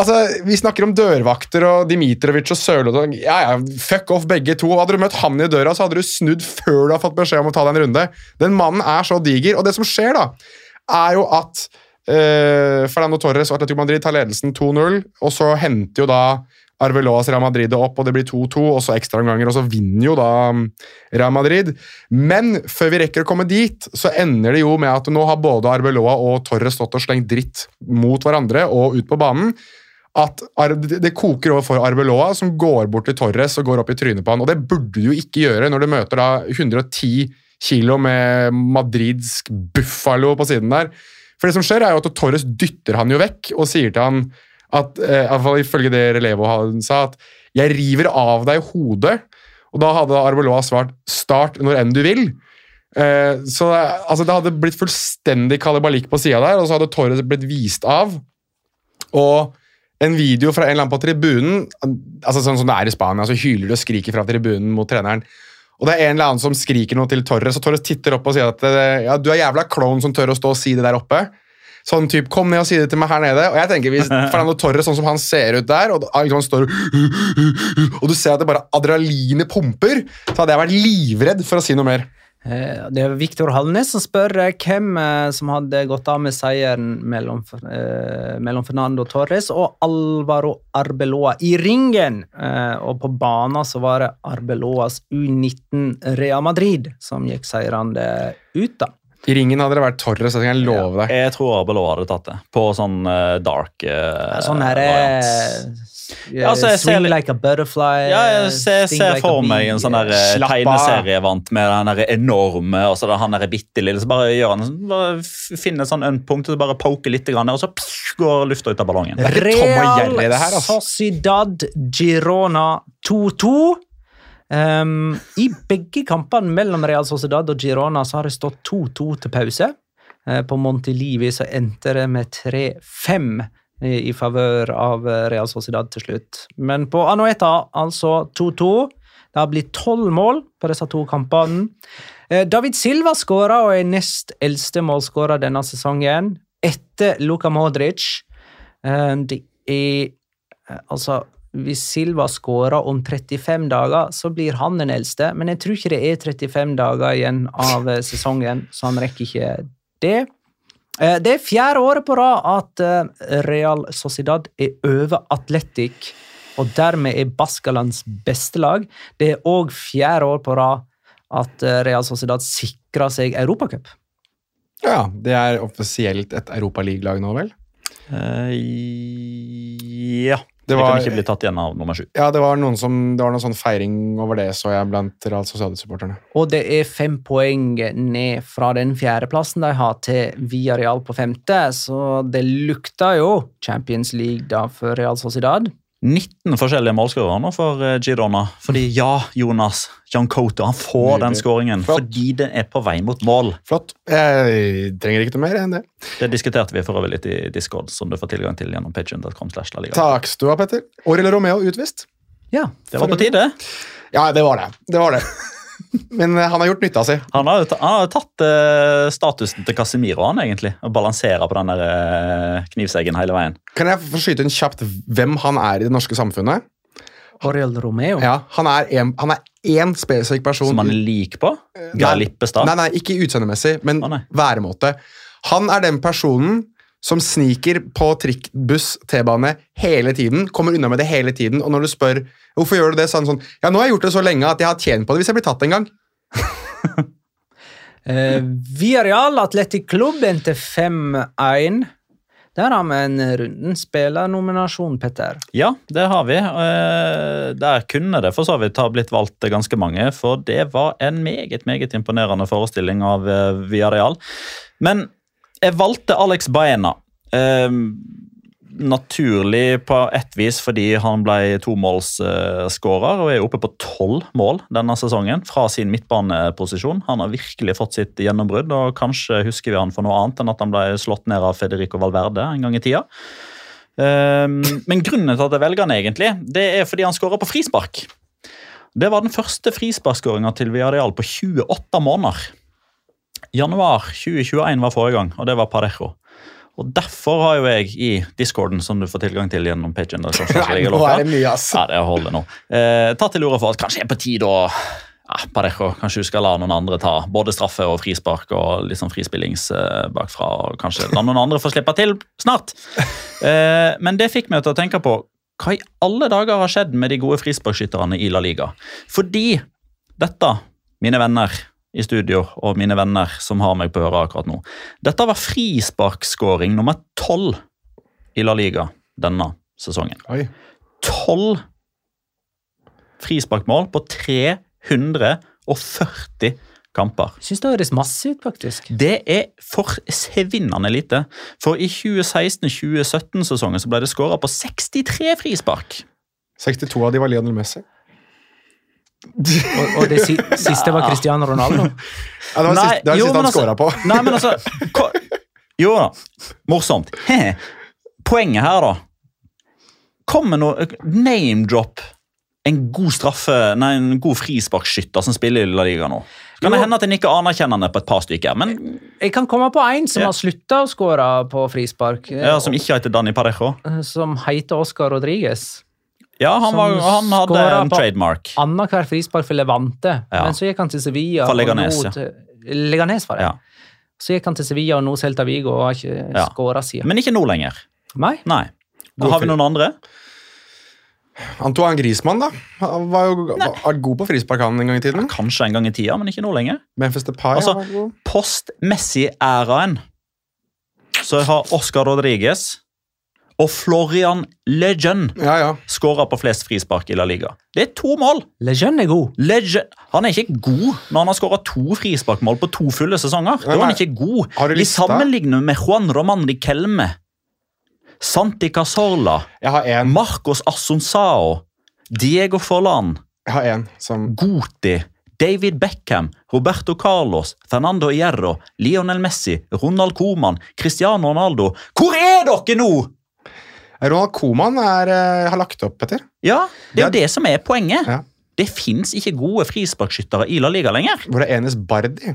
Altså, Vi snakker om dørvakter og Dimitrovic og Sørloth. Ja, ja, fuck off begge to. Hadde du møtt han i døra, så hadde du snudd før du har fått beskjed om å ta deg en runde. Den mannen er så diger. Og det som skjer, da, er jo at Eh, Fernando Torres og Atletico Madrid tar ledelsen 2-0, og så henter jo da Arveloas Real Madrid det opp, og det blir 2-2, og så ekstraomganger, og så vinner jo da mm, Real Madrid. Men før vi rekker å komme dit, så ender det jo med at nå har både Arbeloa og Torres stått og slengt dritt mot hverandre og ut på banen. At det koker over for Arbeloa, som går bort til Torres og går opp i trynet på han. Og det burde du jo ikke gjøre når du møter da 110 kilo med madridsk buffalo på siden der. For det som skjer er jo at Torres dytter han jo vekk og sier til han at, eh, i hvert fall ifølge det Relevo han sa, at 'jeg river av deg hodet'. Og da hadde Arbeloa svart 'start når enn du vil'. Eh, så altså, det hadde blitt fullstendig kalibalikk på sida der, og så hadde Torres blitt vist av. Og en video fra en eller annen på tribunen, altså sånn som det er i Spania, så hyler du og skriker fra tribunen mot treneren. Og det er en eller annen som skriker noe til Torres, og Torres titter opp og sier at eh, ja, du er jævla klovn som tør å stå og si det der oppe. Sånn typ, Kom ned og si det til meg her nede. Og jeg tenker hvis Fernando Torres, sånn som han ser ut der, og han står og du ser at det bare adrenalinet pumper, så hadde jeg vært livredd for å si noe mer. Eh, Det er Viktor Hallnes som spør eh, hvem eh, som hadde gått av med seieren mellom, mellom Fernando Torres og Alvaro Arbeloa i ringen. Og på banen så var det Arbeloas U19 Real Madrid som gikk seirende ut, da. I ringen hadde det vært Torres, Jeg kan love deg. Jeg tror Arbeloa hadde tatt det, på sånn uh, dark eh, Sånn her variant. eh, Ja, altså, jeg ser Swing litt- like a butterfly. Ja, jeg ser, ser like for meg en sånn der tegneserievant med den der enorme og så er han der bitte lille. Så bare gjør han sånn, bare finner sånn ømpunkt og så bare poker litt, grann, og så pss, går lufta ut av ballongen. er Jerry, Real altså. Sociedad Girona 2-2. Um, I begge kampene mellom Real Sociedad og Girona så har det stått 2-2 til pause. Uh, på Montelivi så endte det med 3-5 i, i favør av eh, Real Sociedad til slutt. Men på Anoeta altså 2-2. Det har blitt tolv mål på disse to kampene. Eh, David Silva skåra og er nest eldste målskårer denne sesongen, etter Luka Modric. Det er Altså, hvis Silva skårer om 35 dager, så blir han den eldste, men jeg tror ikke det er 35 dager igjen av eh, sesongen, så han rekker ikke det. Eh, Det er fjerde året på rad at eh, Real Sociedad er over Atletic, og dermed er Baskalands beste lag. Det er òg fjerde år på rad at Real Sociedad sikrer seg Europacup. Ja, Det er offisielt et Europaligalag nå, vel? Uh, ja. Det Det, var- kan ikke bli tatt igjen av nummer sju. Ja, det var noen som, det var noen sånn feiring over det, så jeg, blant Real Sociedad-supporterne. Og det er fem poeng ned fra den fjerdeplassen de har, til Via Real på femte, så det lukter jo Champions League da for Real Sociedad. 19 forskjellige målskårere nå for eh, Girona. Fordi ja, Jonas, John Coto han får den Nydelig. skåringen fordi det er på vei mot mål. Flott. Jeg trenger ikke noe mer enn det. Det diskuterte vi for øvrig litt i Discord, som du får tilgang til gjennom du ha, Petter. Orel Romeo utvist. Ja, Det var på tide. Ja, det var det. Det var det. Men eh, han har gjort nytta si. Han har han har tatt uh, statusen til Casemiro, han egentlig, og balanserer på den der uh, knivseggen hele veien. Kan jeg få skyte inn kjapt hvem han er i det norske samfunnet? Oriel Romeo. Ja, Han er en, han er én spesifikk person. Som han er lik på. Geir Lippestad. Nei, nei, ikke utseendemessig, men nei. væremåte. Han er den personen som sniker på trikk, buss, T-bane hele tiden. Kommer unna med det hele tiden. Og når du spør hvorfor gjør du det, så er han sånn Ja, nå har jeg gjort det så lenge at jeg har tjent på det hvis jeg blir tatt en gang. Eh, Villarreal Atletic Klubb endte 5-1. Der har vi en runden spillernominasjon, Petter. Ja, det har vi. Eh, Der kunne det for så vidt ha blitt valgt ganske mange, for det var en meget meget imponerende forestilling av eh, Villarreal. Men jeg valgte Alex Baena. Eh, naturlig på ett vis fordi han ble tomålsskårer og er oppe på tolv mål denne sesongen fra sin midtbaneposisjon. Han har virkelig fått sitt gjennombrudd, og kanskje husker vi han for noe annet enn at han ble slått ned av Federico Valverde en gang i tida. Um, men grunnen til at jeg velger han egentlig, det er fordi han skårer på frispark. Det var den første frisparkskåringa til Villarreal på 28 måneder. Januar 2021 var forrige gang, og det var Parejo. Og Derfor har jo jeg i discorden, som du får tilgang til gjennom pagen der, Nei, nå er det mye, ass. Ja, det holder nå. Eh, tatt til orde for at kanskje er på tide å ja, Parejo, kanskje du skal la noen andre ta både straffe og frispark og liksom frispillings eh, bakfra. og Kanskje la noen andre få slippe til snart. Eh, men det fikk meg til å tenke på hva i alle dager har skjedd med de gode frisparkskytterne i La Liga? Fordi dette, mine venner i studio og mine venner som har meg på øret akkurat nå, dette var frisparkskåring nummer tolv i La Liga denne sesongen. Tolv frisparkmål på 340 kamper. Jeg syns det høres masse ut, faktisk. Det er forsvinnende lite. For i 2016-2017-sesongen så ble det skåra på 63 frispark. 62 av de var Lionel Messi. Og, og det si, siste var Cristiano Ronaldo. Ja, det var Nei, siste, det var jo, siste han altså- scora på. Nei, men altså ko- Jo da, morsomt. Poenget her, da Kom med noe name-drop. En god straffe, nei, en god frisparkskytter som spiller i La Liga nå. Kan det hende at en ikke anerkjenner anerkjennende på et par stykker, men Jeg kan komme på en som Ja. har slutta å skåre på frispark, ja, som ikke heter Danny Parejo. som heter Oscar Rodriguez. Ja, han, var, han hadde en trademark. Annenhver frispark for Levante, Ja. men så gikk han til Sevilla. For og Leganes, ja. Leganes var det. Ja. Så gikk han til Sevilla og nå Celta Vigo og har ikke Ja. skåra siden. Men ikke nå lenger. Nei. Nei. Har vi noen andre. Antoine Griezmann da, han var jo var god på frispark han en gang i tiden. Kanskje en gang i tida, men ikke nå lenger. Memphis Depay Altså, var god. Post-Messi-æraen så har Oscar Rodriguez og Florian Lejeune Ja, ja. skåra på flest frispark i La Liga. Det er to mål! Lejeune er god. Lejeune, han er ikke god når han har skåra to frisparkmål på to fulle sesonger. Da er han ikke god. Har du Vi lista? sammenligner med Juan Roman Kelme, Santi en, Marcos Asunsao, Diego Forlan, som Goti David Beckham, Roberto Carlos, Fernando Hierro, Lionel Messi, Ronald Koeman, Cristiano Ronaldo. Hvor er dere nå?! Ronald Koeman er, eh, har lagt opp, Petter. Ja, Det er jo Det som er poenget. Ja. Det fins ikke gode frisparkskyttere i La Liga lenger. Hvor er Enes Bardi?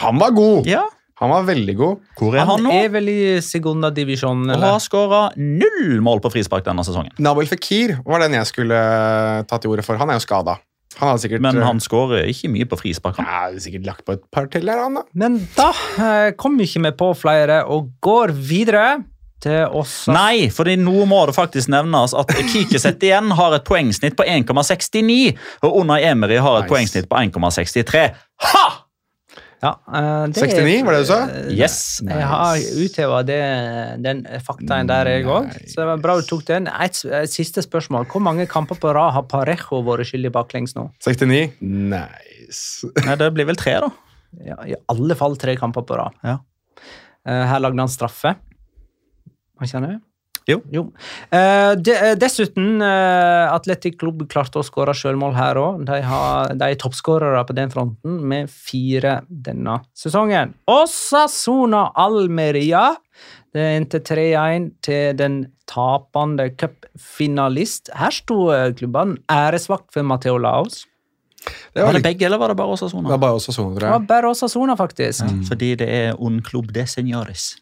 Han var god! Ja, Han var veldig god. Hvor er han, Han nå? er vel i segunda divisjon, Og har skåra null mål på frispark denne sesongen. Nabil Fikir var den jeg skulle eh, ta til ordet for. Han er jo skada. Han hadde sikkert Men eh, han skårer ikke mye på frispark. han. har sikkert lagt på et par til der, han da. Men da eh, kom ikke vi på flere, og går videre til oss. Nei, for nå må det faktisk nevnes at Kikiset igjen har et poengsnitt på 1,69, og Unai Emery har et Nice. poengsnitt på 1,63. Ha! Ja, eh, det er- 69, var det du sa? Yes. Jeg har utheva den faktaen der, jeg òg. Så det var bra du tok den. Et, et siste spørsmål. Hvor mange kamper på rad har Parejo vært skyldig baklengs nå? 69. Nice. Nei, det blir vel tre, da. Ja, I alle fall tre kamper på rad. Ja. Eh, her lagde han straffe. Hva kjenner det? Jo. Eh, de, eh, dessuten, eh, Atletic Klubb klarte å skåre selvmål her òg. De, har- de er toppskårere på den fronten, med fire denne sesongen. Osasuna Almeria. Det endte 3-1 til den tapende cupfinalist. Her sto eh, klubbene æresvakt for Mateo Laos. Det Var var, det begge, eller var det bare det Osasuna? var bare sånn, tror Det var bare bare Sona, faktisk. Fordi det er un club de senores.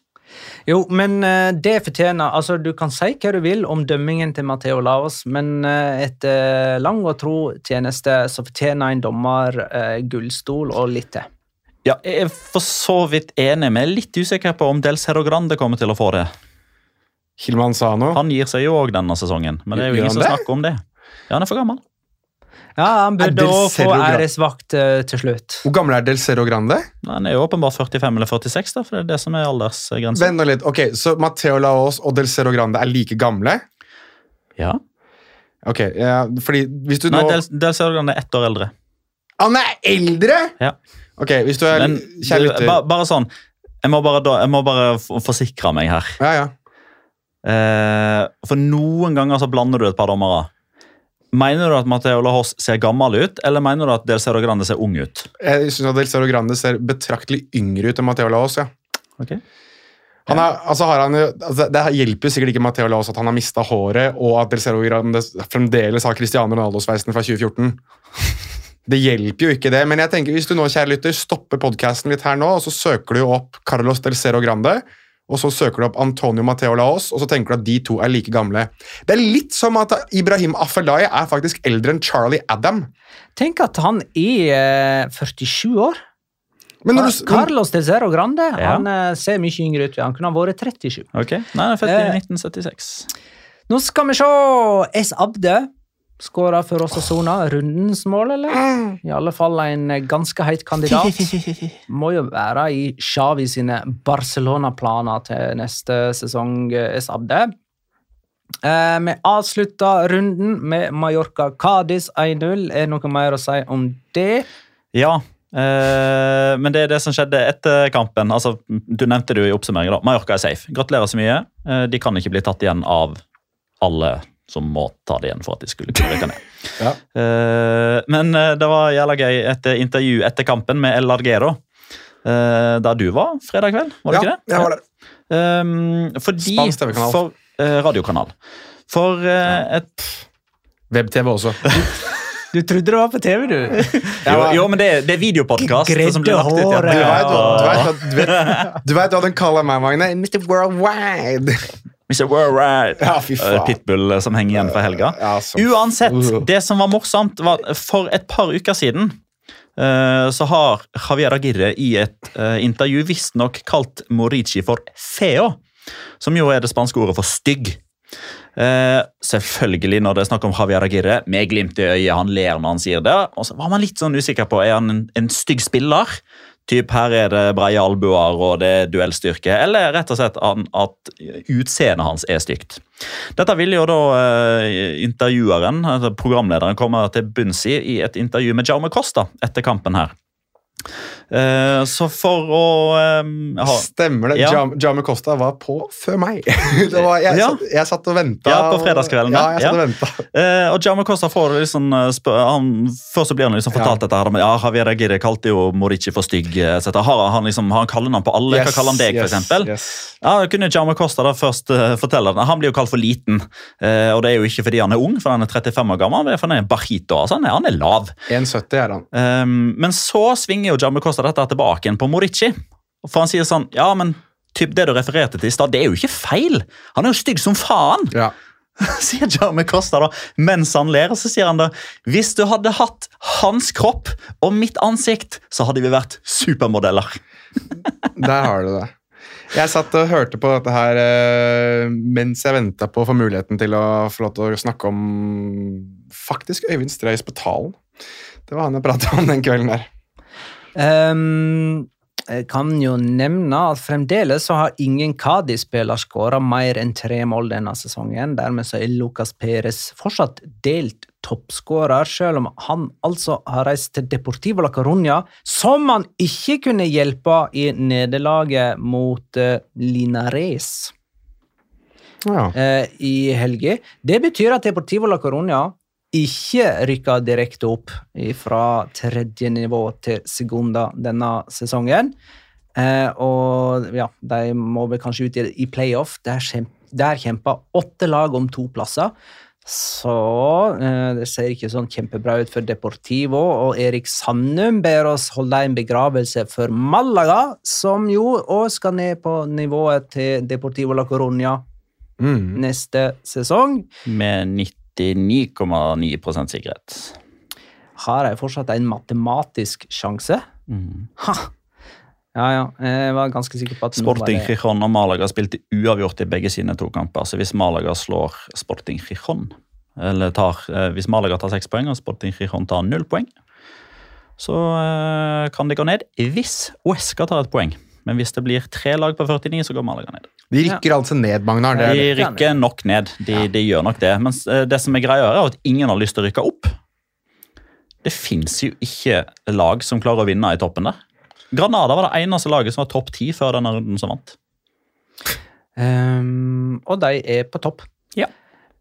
Jo, men eh, det fortjener Altså, du kan si hva du vil om dømmingen til Matheo Laos, men eh, etter lang og tro tjeneste så fortjener en dommer eh, gullstol og litt til. Ja, jeg er for så vidt enig, men jeg er litt usikker på om Del Cerro Grande kommer til å få det. Hilman Sano. Han gir seg jo òg denne sesongen, men det er jo ingen som snakker om det. Ja, han er for gammel. Ja, han burde òg få æresvakt eh, til slutt. Hvor gammel er Del Cerro Grande? Han er jo åpenbart 45 eller 46, da, for det er det som er aldersgrensen. Vent nå litt. Ok, Så Mateo Laos og Del Cerro Grande er like gamle? Ja. Ok, ja, fordi hvis du Nei, nå Del, Del Cerro Grande er ett år eldre. Han er eldre?! Ja. Ok, hvis du er Men kjære lytter ba, bare sånn Jeg må bare, da, jeg må bare forsikre meg her. Ja, ja. Eh, for noen ganger så blander du et par dommere. Mener du at Mateo Lahos ser gammel ut, eller mener du at Del Cerro Grande ser ung ut? Jeg syns Del Cerro Grande ser betraktelig yngre ut enn Mateo Lahos, ja. Ok. Han er, altså har han altså det hjelper jo sikkert ikke Mateo Laos at han har mista håret, og at Del Cerro Grande fremdeles har Cristiano Ronaldo-sveisen fra 2014. Det hjelper jo ikke det, men jeg tenker hvis du nå, kjære lytter, stopper podkasten litt her nå, og så søker du opp Carlos Del Cerro Grande, og så søker du opp Antonio Mateo Laos, og så tenker du at de to er like gamle. Det er litt som at Ibrahim Afelai er faktisk eldre enn Charlie Adam. Tenk at han er eh, 47 år. Men når du, Carlos de Zero Grande Ja. han eh, ser mye yngre ut. Han kunne ha vært 37. Ok, Nei, han er født i Eh. 1976. Nå skal vi se! S. Abde skåra for sona. Rundens mål, eller? I alle fall en eh, ganske heit kandidat. Må jo være i Xavi sine Barcelona-planer til neste sesong, Esabde. Eh, vi avslutta runden med Mallorca Cádiz 1-0. Er det noe mer å si om det? Ja, eh, men det er det som skjedde etter kampen. Altså, du nevnte det jo i oppsummeringen. da. Mallorca er safe. Gratulerer så mye. Eh, de kan ikke bli tatt igjen av alle som må ta det igjen for at de skulle kunne rykke ned. Ja. Eh, men eh, det var jævla gøy et intervju etter kampen med El Argero. eh, der du var fredag kveld, var det ja, ikke det? Ja, jeg var der. Um, fordi, Spansk TV-kanal. For, radiokanal. For et Web-TV også. Du trodde det var på TV, du? jo, jo, men det, det er videopodkast Gredde igjen. håret. Du vet, hva- du, hva- du vet hva den kaller meg, Magne? Mr. Worldwide. Mr. Worldwide. Ja. Eh, Pitbull eh, som henger igjen fra helga. Ja, Uansett, Uh. det som var morsomt, var for et par uker siden eh, så har Javier Aguirre i et intervju visstnok kalt Morici for feo, som jo er det spanske ordet for stygg. Uh, selvfølgelig når det er snakk om Javier Aguirre, med glimt i øyet, han ler når han sier det. Og så var man litt sånn usikker på er han en, en stygg spiller. Typ her er det breie albuer og det er duellstyrke, eller rett og slett at utseendet hans er stygt. Dette ville jo da eh, intervjueren, altså programlederen, komme til bunns i i et intervju med Jaume Costa etter kampen her. Eh, så for å um, ha Stemmer det. Ja. Jam- Jaume Costa var på før meg. Det var, jeg, Ja. satt, jeg satt og venta. Ja, på fredagskvelden, Ja, jeg satt og venta. Eh, og Jaume Costa får liksom eh, spør, han, Først så blir han liksom fortalt Ja. dette her men ja, Javier Aguirre kalte jo Morici for stygg. etc. Har han liksom, har han kallenavn på alle? Hva kaller han deg, for eksempel? Yes. Ja, kunne Jamie Costa da først uh, fortelle. det. Han blir jo kalt for liten. eh, og det er jo ikke fordi han er ung, for han er 35 år gammel, men for han er bajito. Altså, han, er, han er lav. 1,70 er han. Um, men så svinger jo Jamie Costa dette tilbake igjen på Morici. For han sier sånn Ja, men typ det du refererte til i stad, det er jo ikke feil. Han er jo stygg som faen, Ja. sier Jeremy Costa da, mens han ler. Så sier han da Hvis du hadde hatt hans kropp og mitt ansikt, så hadde vi vært supermodeller. Der har du det. Jeg satt og hørte på dette her eh, mens jeg venta på å få muligheten til å få lov til å snakke om faktisk Øyvind Streis på talen. Det var han jeg prata om den kvelden der. Ehm, jeg kan jo nevne at fremdeles så har ingen Kadi-spiller skåra mer enn tre mål denne sesongen. Dermed så er Lucas Perez fortsatt delt toppskårer, selv om han altså har reist til Deportivo la Coruña, som han ikke kunne hjelpe i nederlaget mot eh, Linares Ja. eh, i helga. Det betyr at Deportivo la Coruña ikke rykka direkte opp fra tredje nivå til segunda denne sesongen. Eh, og ja, de må vel kanskje ut i, i playoff. Der, der kjemper åtte lag om to plasser. Så eh, det ser ikke sånn kjempebra ut for Deportivo. Og Erik Sandum ber oss holde en begravelse for Malaga, som jo òg skal ned på nivået til Deportivo la Coruña Mm. neste sesong. Med 99,9% sikkerhet. Har jeg fortsatt en matematisk sjanse? Ha! Ja, ja. Jeg var ganske sikker på at Sporting det- Gijon og Malaga spilte uavgjort i begge sine to kamper. Så hvis Malaga slår Sporting Gijon, eller tar, eh, hvis Malaga tar seks poeng og Sporting Gijon tar null poeng, så eh, kan det gå ned hvis Uesca tar et poeng. Men hvis det blir tre lag på 49, så går Malaga ned. De rykker altså ned, Magnar. Det De rykker nok ned. De, de gjør nok det. Men eh, det som er greia, er at ingen har lyst til å rykke opp. Det fins jo ikke lag som klarer å vinne i toppen der. Granada var det eneste laget som var topp ti før denne runden som vant. Um, og de er på topp. Ja.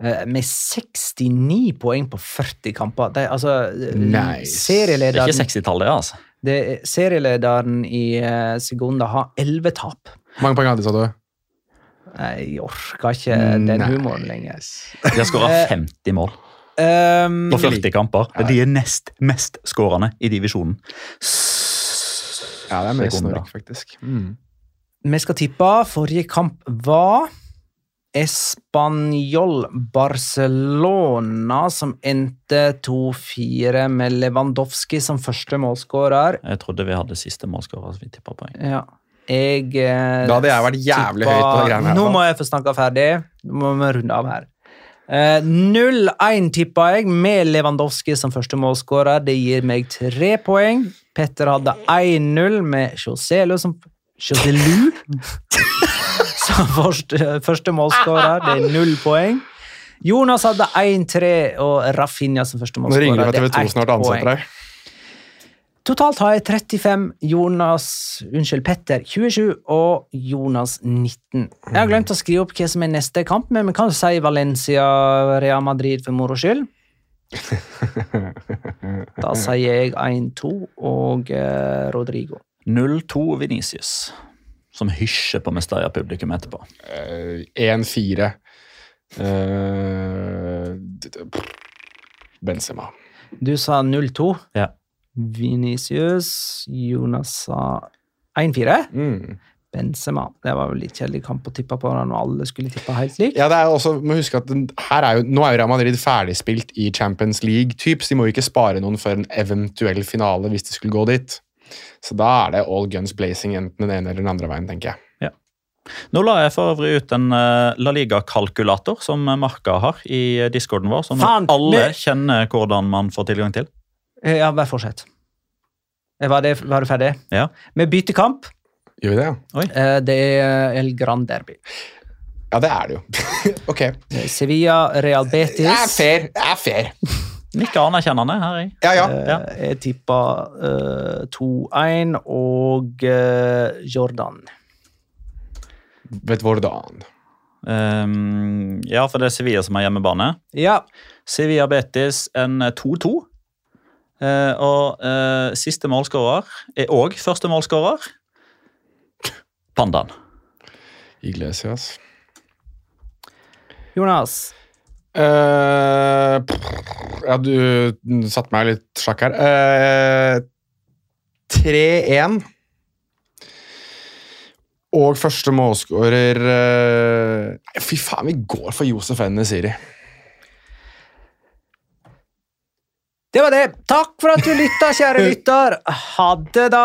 Uh, med 69 poeng på 40 kamper. De, altså, eh, Nice. Det er ikke 60-tall, det, altså. Det er- serielederen i uh, Segunda har 11 tap. Hvor mange poeng hadde de, sa du? Jeg orker ikke den Nei. humoren lenger. De har skåra Eh, 50 mål Ehm, på 40 kamper. De er nest mest skårende i divisjonen. Ja, det er Sekunda. snork, faktisk. Mm. vi skal tippe. Forrige kamp var Español Barcelona, som endte 2-4 med Lewandowski som første målskårer. Jeg trodde vi hadde siste målskårer. så vi tippet poeng. Ja. Jeg eh, Da hadde jeg vært jævlig tippa- høyt på greiene her, Nå må jeg få snakka ferdig. Nå må vi runde av her. Eh, 0-1 tippa jeg, med Lewandowski som første målskårer. Det gir meg tre poeng. Petter hadde 1-0 med Joselu som Joselu som første, målskårer. Det er null poeng. Jonas hadde 1-3 og Rafinha som første Nå ringer det er TV 2 snart ansetter deg. Totalt har jeg 35, Jonas, unnskyld, Petter 27 og Jonas 19. Jeg har glemt å skrive opp hva som er neste kamp, men vi kan jo si Valencia Real Madrid for moro skyld. Da sier jeg 1-2 og eh, Rodrigo. 0-2 Venicius, som hysjer på Mestalla-publikum etterpå. Eh, 1-4. Uh, d- d- Benzema. Du sa 0-2. Ja. Vinicius. Jonas sa 1-4. Mm. Benzema. Det var jo litt kjedelig kamp å tippe på når alle skulle tippe helt likt. Ja, det er også, må huske at den, her er jo, Nå er jo Real Madrid ferdigspilt i Champions League, typ, så de må jo ikke spare noen for en eventuell finale hvis de skulle gå dit. Så da er det all guns blazing enten den ene eller den andre veien, tenker jeg. Nå la jeg for øvrig ut en eh, La Liga-kalkulator som Marka har i eh, discorden vår, sånn at Faen, alle men- kjenner hvordan man får tilgang til. Eh, Ja, bare fortsett. Var, det, var du ferdig? Ja. Vi bytter kamp. Gjør vi det, ja? Eh, Det er El Gran Derby. Ja, det er det jo. ok. Sevilla, Real Betis. Det er fair. Det er fair. Nikker anerkjennende her, jeg. Ja, ja. Eh, Jeg tippa uh, 2-1 og uh, Jordan. Vet hvordan. Um, ja, for det er Sevilla som har hjemmebane. Ja. Sevilla Betis en 2-2. Uh, og eh, siste målskårer er òg første målskårer. Pandaen. Iglesias. Jonas. Eh, pff, ja, du satte meg litt sjakk her. Uh, 3-1. Og første målskårer uh, Fy faen, vi går for Josef N. Siri. Det var det. Takk for at du lytta, kjære lytter. Ha det, da.